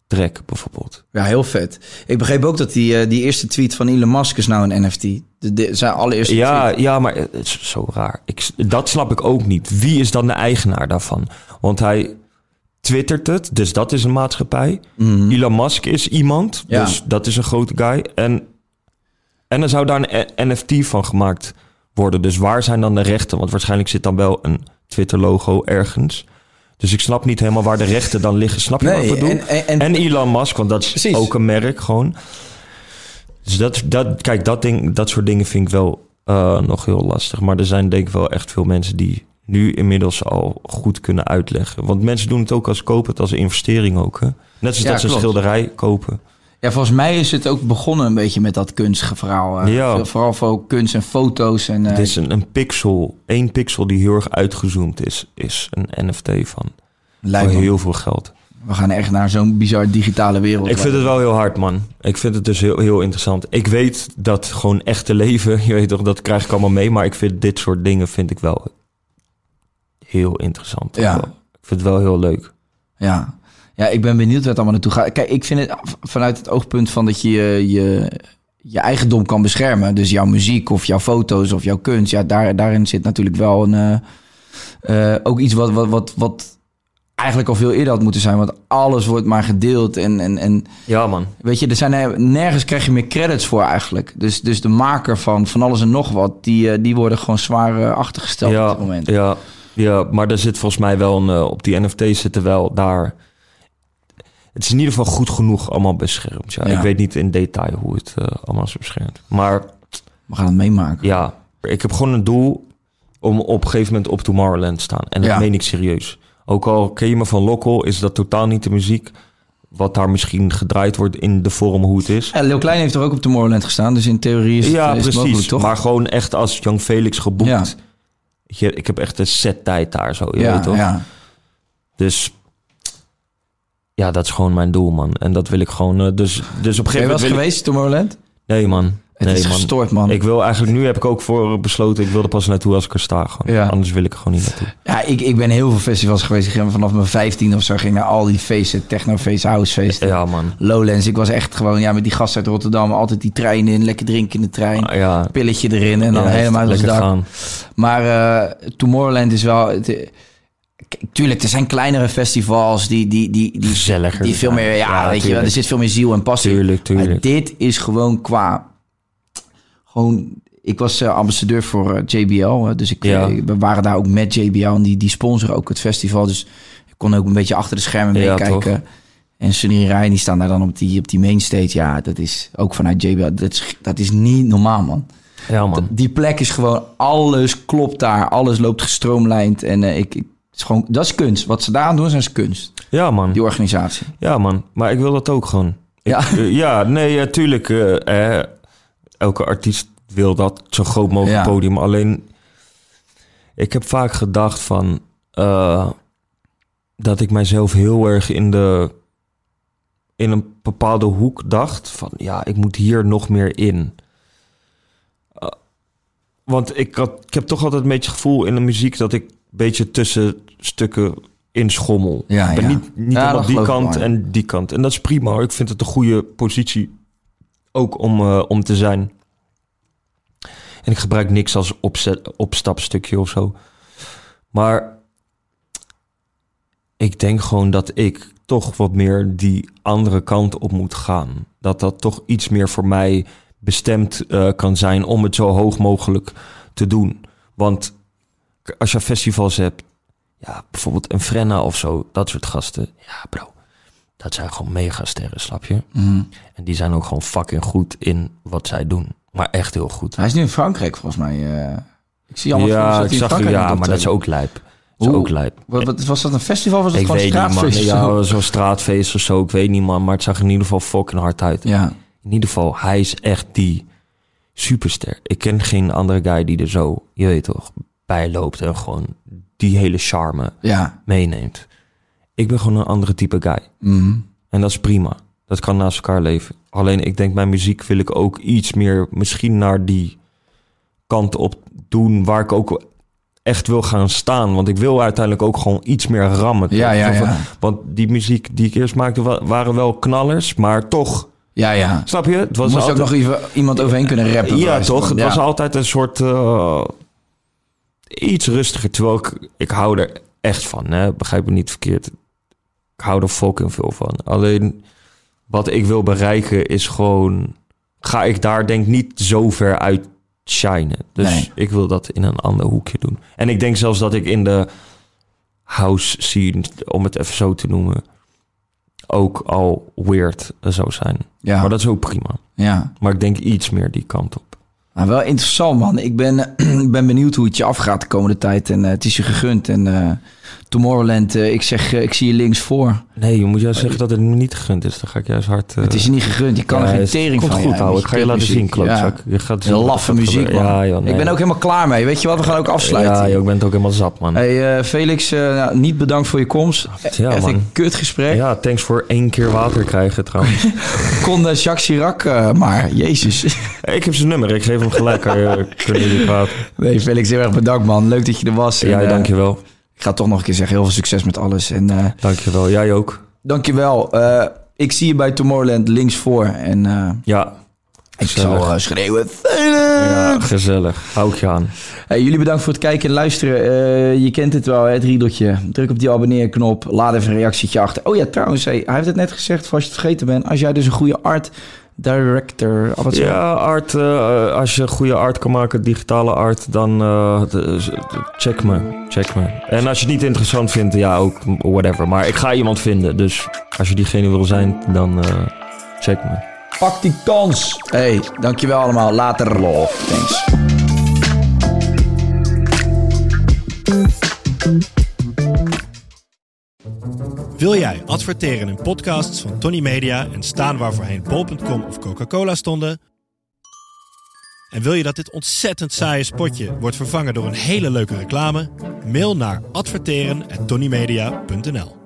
track bijvoorbeeld. ja, heel vet. Ik begreep ook dat die, eh, die eerste tweet van Elon Musk is nou een NFT. De, de, zijn allereerste Ja, tweet. ja, maar het is zo raar. Ik, dat snap ik ook niet. Wie is dan de eigenaar daarvan? Want hij twittert het, dus dat is een maatschappij. Elon Musk is iemand, Mhm. Ja. dus dat is een grote guy. En, en er zou daar een eh, NFT van gemaakt worden. Dus waar zijn dan de rechten? Want waarschijnlijk zit dan wel een Twitter-logo ergens. Dus ik snap niet helemaal waar de rechten dan liggen. Snap je wat ik bedoel? en- en- en- en Elon Musk, want dat is Precies. ook een merk gewoon. Dus dat, dat, kijk, dat, ding, dat soort dingen vind ik wel eh, nog heel lastig. Maar er zijn denk ik wel echt veel mensen die nu inmiddels al goed kunnen uitleggen. Want mensen doen het ook als kopen het als een investering ook. Hè? Net zoals Ja, dat ze een schilderij kopen. Ja, volgens mij is het ook begonnen een beetje met dat kunstverhaal. eh. Ja. Vooral voor kunst en foto's. En, eh, Het is een, een pixel, één pixel die heel erg uitgezoomd is, is een NFT van. lijkt voor me. heel veel geld. We gaan echt naar zo'n bizar digitale wereld. Ik vind het wel heel hard, man. Ik vind het dus heel, heel interessant. Ik weet dat gewoon echte leven, je weet toch, dat krijg ik allemaal mee. Maar ik vind dit soort dingen vind ik wel heel interessant. Ja. Ik vind het wel heel leuk. Ja. Ja, ik ben benieuwd waar het allemaal naartoe gaat. Kijk, ik vind het vanuit het oogpunt van dat je je, je, je eigendom kan beschermen. Dus jouw muziek of jouw foto's of jouw kunst. Ja, daar, daarin zit natuurlijk wel een, eh, eh, ook iets wat, wat, wat, wat eigenlijk al veel eerder had moeten zijn. Want alles wordt maar gedeeld. En, en, en Ja, man. weet je, er zijn er- nergens krijg je meer credits voor eigenlijk. Dus, dus de maker van, van alles en nog wat, die, eh, die worden gewoon zwaar eh, achtergesteld ja, op dit moment. Ja, ja, maar er zit volgens mij wel een, eh, op die NFT's zitten wel daar. Het is in ieder geval goed genoeg allemaal beschermd. Ja. Ja. Ik weet niet in detail hoe het eh, allemaal is beschermd. Maar We gaan het meemaken. ja, ik heb gewoon een doel om op een gegeven moment op Tomorrowland te staan. En dat Ja. meen ik serieus. Ook al ken je me van Lokkel, is dat totaal niet de muziek. Wat daar misschien gedraaid wordt in de vorm hoe het is. Ja, Lil Klein heeft er ook op Tomorrowland gestaan, dus in theorie is het, Ja, is het precies. mogelijk, toch? Maar gewoon echt als Young Felix geboekt. Ja. Je, Ik heb echt een set tijd daar zo, je ja, weet toch? ja. Dus ja, dat is gewoon mijn doel, man. En dat wil ik gewoon. eh, dus, dus op een Ben je gegeven wel moment. eens wil ik- geweest, Tomorrowland? Nee, man. Het nee, is man. gestoord, man. Ik wil eigenlijk nu heb ik ook voor besloten. Ik wil er pas naartoe als ik er sta. Gewoon. Ja. Anders wil ik er gewoon niet naartoe. Ja, ik, ik ben heel veel festivals geweest. Ik ging vanaf mijn 15 of zo ging naar al die feesten, technofeesten, housefeesten. Ja, man. Lowlands. Ik was echt gewoon ja, met die gasten uit Rotterdam. Altijd die trein in, lekker drinken in de trein. Ah, Ja. Pilletje erin en dan Ja, helemaal het lekker dak. gaan. Maar eh, Tomorrowland is wel... Het, tuurlijk, er zijn kleinere festivals die, die, die, die, Gezelliger. die veel meer... Ja, Ja, weet je er zit veel meer ziel en passie. Tuurlijk, Maar tuurlijk. dit is gewoon qua... Gewoon... Ik was eh, ambassadeur voor eh, JBL. dus ik, Ja. eh, we waren daar ook met JBL. En die, die sponsoren ook het festival. Dus ik kon ook een beetje achter de schermen Ja, meekijken. en Sunny en Ryan, die staan daar dan op die, op die mainstage. Ja, dat is ook vanuit JBL. Dat is, dat is niet normaal, man. Ja, man. Die plek is gewoon... Alles klopt daar. Alles loopt gestroomlijnd. En ik... is gewoon, dat is kunst. Wat ze daar doen, is kunst. Ja, man. Die organisatie. Ja, man. Maar ik wil dat ook gewoon. Ja. Eh, ja, nee, natuurlijk. eh, eh, elke artiest wil dat zo groot mogelijk Ja. podium. Alleen, ik heb vaak gedacht van eh, dat ik mijzelf heel erg in de in een bepaalde hoek dacht van ja, ik moet hier nog meer in. Eh, want ik, had, ik heb toch altijd een beetje het gevoel in de muziek dat ik een beetje tussen stukken inschommel. Ja, ik ben ja. niet, niet Ja, die kant en die kant. En dat is prima. Ik vind het een goede positie ook om, eh, om te zijn. En ik gebruik niks als opzet, opstapstukje of zo. Maar ik denk gewoon dat ik toch wat meer die andere kant op moet gaan. Dat dat toch iets meer voor mij bestemd eh, kan zijn om het zo hoog mogelijk te doen. Want als je festivals hebt, Ja, bijvoorbeeld een Frenna of zo, dat soort gasten. Ja, bro. Dat zijn gewoon megasterren, snap je? Mhm. En die zijn ook gewoon fucking goed in wat zij doen. Maar echt heel goed. Hij is nu in Frankrijk volgens mij. eh. ik zie allemaal Ja, ik zag Frankrijk ja, maar dat is optreden. ook lijp. Dat is ook lijp. Wat, was dat een festival of was het Ik gewoon weet een niet, man. straatfeest? Ja, zo'n straatfeest of zo. Ik weet niet, man. Maar het zag in ieder geval fucking hard uit. ja. In ieder geval, hij is echt die superster. Ik ken geen andere guy die er zo, je weet toch, bij loopt en gewoon die hele charme ja. meeneemt. Ik ben gewoon een andere type guy. Mhm. En dat is prima. Dat kan naast elkaar leven. Alleen ik denk, mijn muziek wil ik ook iets meer misschien naar die kant op doen waar ik ook echt wil gaan staan. Want ik wil uiteindelijk ook gewoon iets meer rammen. Ja, ja, ja. Want die muziek die ik eerst maakte wa- waren wel knallers, maar toch, Ja, ja. snap je? Het was Moest ook nog even iemand overheen kunnen rappen. ja, toch? Het Ja. was altijd een soort eh, iets rustiger. Terwijl ik, ik hou er echt van. Hè? Begrijp me niet verkeerd. Ik hou er fucking veel van. Alleen wat ik wil bereiken is gewoon... Ga ik daar denk niet zo ver uit shinen. Dus Nee. ik wil dat in een ander hoekje doen. En ik denk zelfs dat ik in de house scene, om het even zo te noemen... ook al weird zou zijn. Ja. Maar dat is ook prima. ja. Maar ik denk iets meer die kant op. Nou, wel interessant, man. Ik ben, ben benieuwd hoe het je afgaat de komende tijd. En eh, het is je gegund. En eh, Tomorrowland, eh, ik zeg, eh, ik zie je links voor. Nee, je moet juist zeggen dat het me niet gegund is. Dan ga ik juist hard... eh, het is niet gegund. Je kan er geen tering komt van. goed, ja, met Ik ga je laten zien, klootzak. Ja. Je gaat zien laffe muziek, man. gebeuren. Ja, joh, nee. Ik ben ook helemaal klaar mee. Weet je wat? We gaan ook afsluiten. Ja, joh, ik ben het ook helemaal zat, man. Hey, Felix, nou, niet bedankt voor je komst. Ja, Echt man. een kut gesprek. Ja, thanks voor één keer water krijgen, trouwens. Kon Jacques Chirac maar. Jezus. ik heb zijn nummer. Ik geef hem gelijk. Kunnen jullie praten? Nee, Felix, heel erg bedankt, man. Leuk dat je er was. Ja, dankjewel. Ik ga toch nog een keer zeggen, heel veel succes met alles. En eh Dankjewel. Jij ook. dankjewel. Eh ik zie je bij Tomorrowland links voor. En eh, Ja. ik Gezellig. zal schreeuwen. Ja, gezellig. Hou ik je aan. Hey, jullie bedankt voor het kijken en luisteren. Je kent het wel, hè, het riedeltje. Druk op die abonneerknop. Laat even een reactietje achter. Oh ja, trouwens, hey, hij heeft het net gezegd, voor als je het vergeten bent. Als jij dus een goede art director... Ja, art. eh, als je goede art kan maken, digitale art, dan eh, de- check me. Check me. En als je het niet interessant vindt, ja, ook whatever. Maar ik ga iemand vinden. Dus als je diegene wil zijn, dan eh, check me. Pak die kans. Hey, dankjewel allemaal. Later. Love. Thanks. Wil jij adverteren in podcasts van Tony Media en staan waar voorheen bol.com of Coca-Cola stonden? En wil je dat dit ontzettend saaie spotje wordt vervangen door een hele leuke reclame? Mail naar adverteren@tonymedia.nl.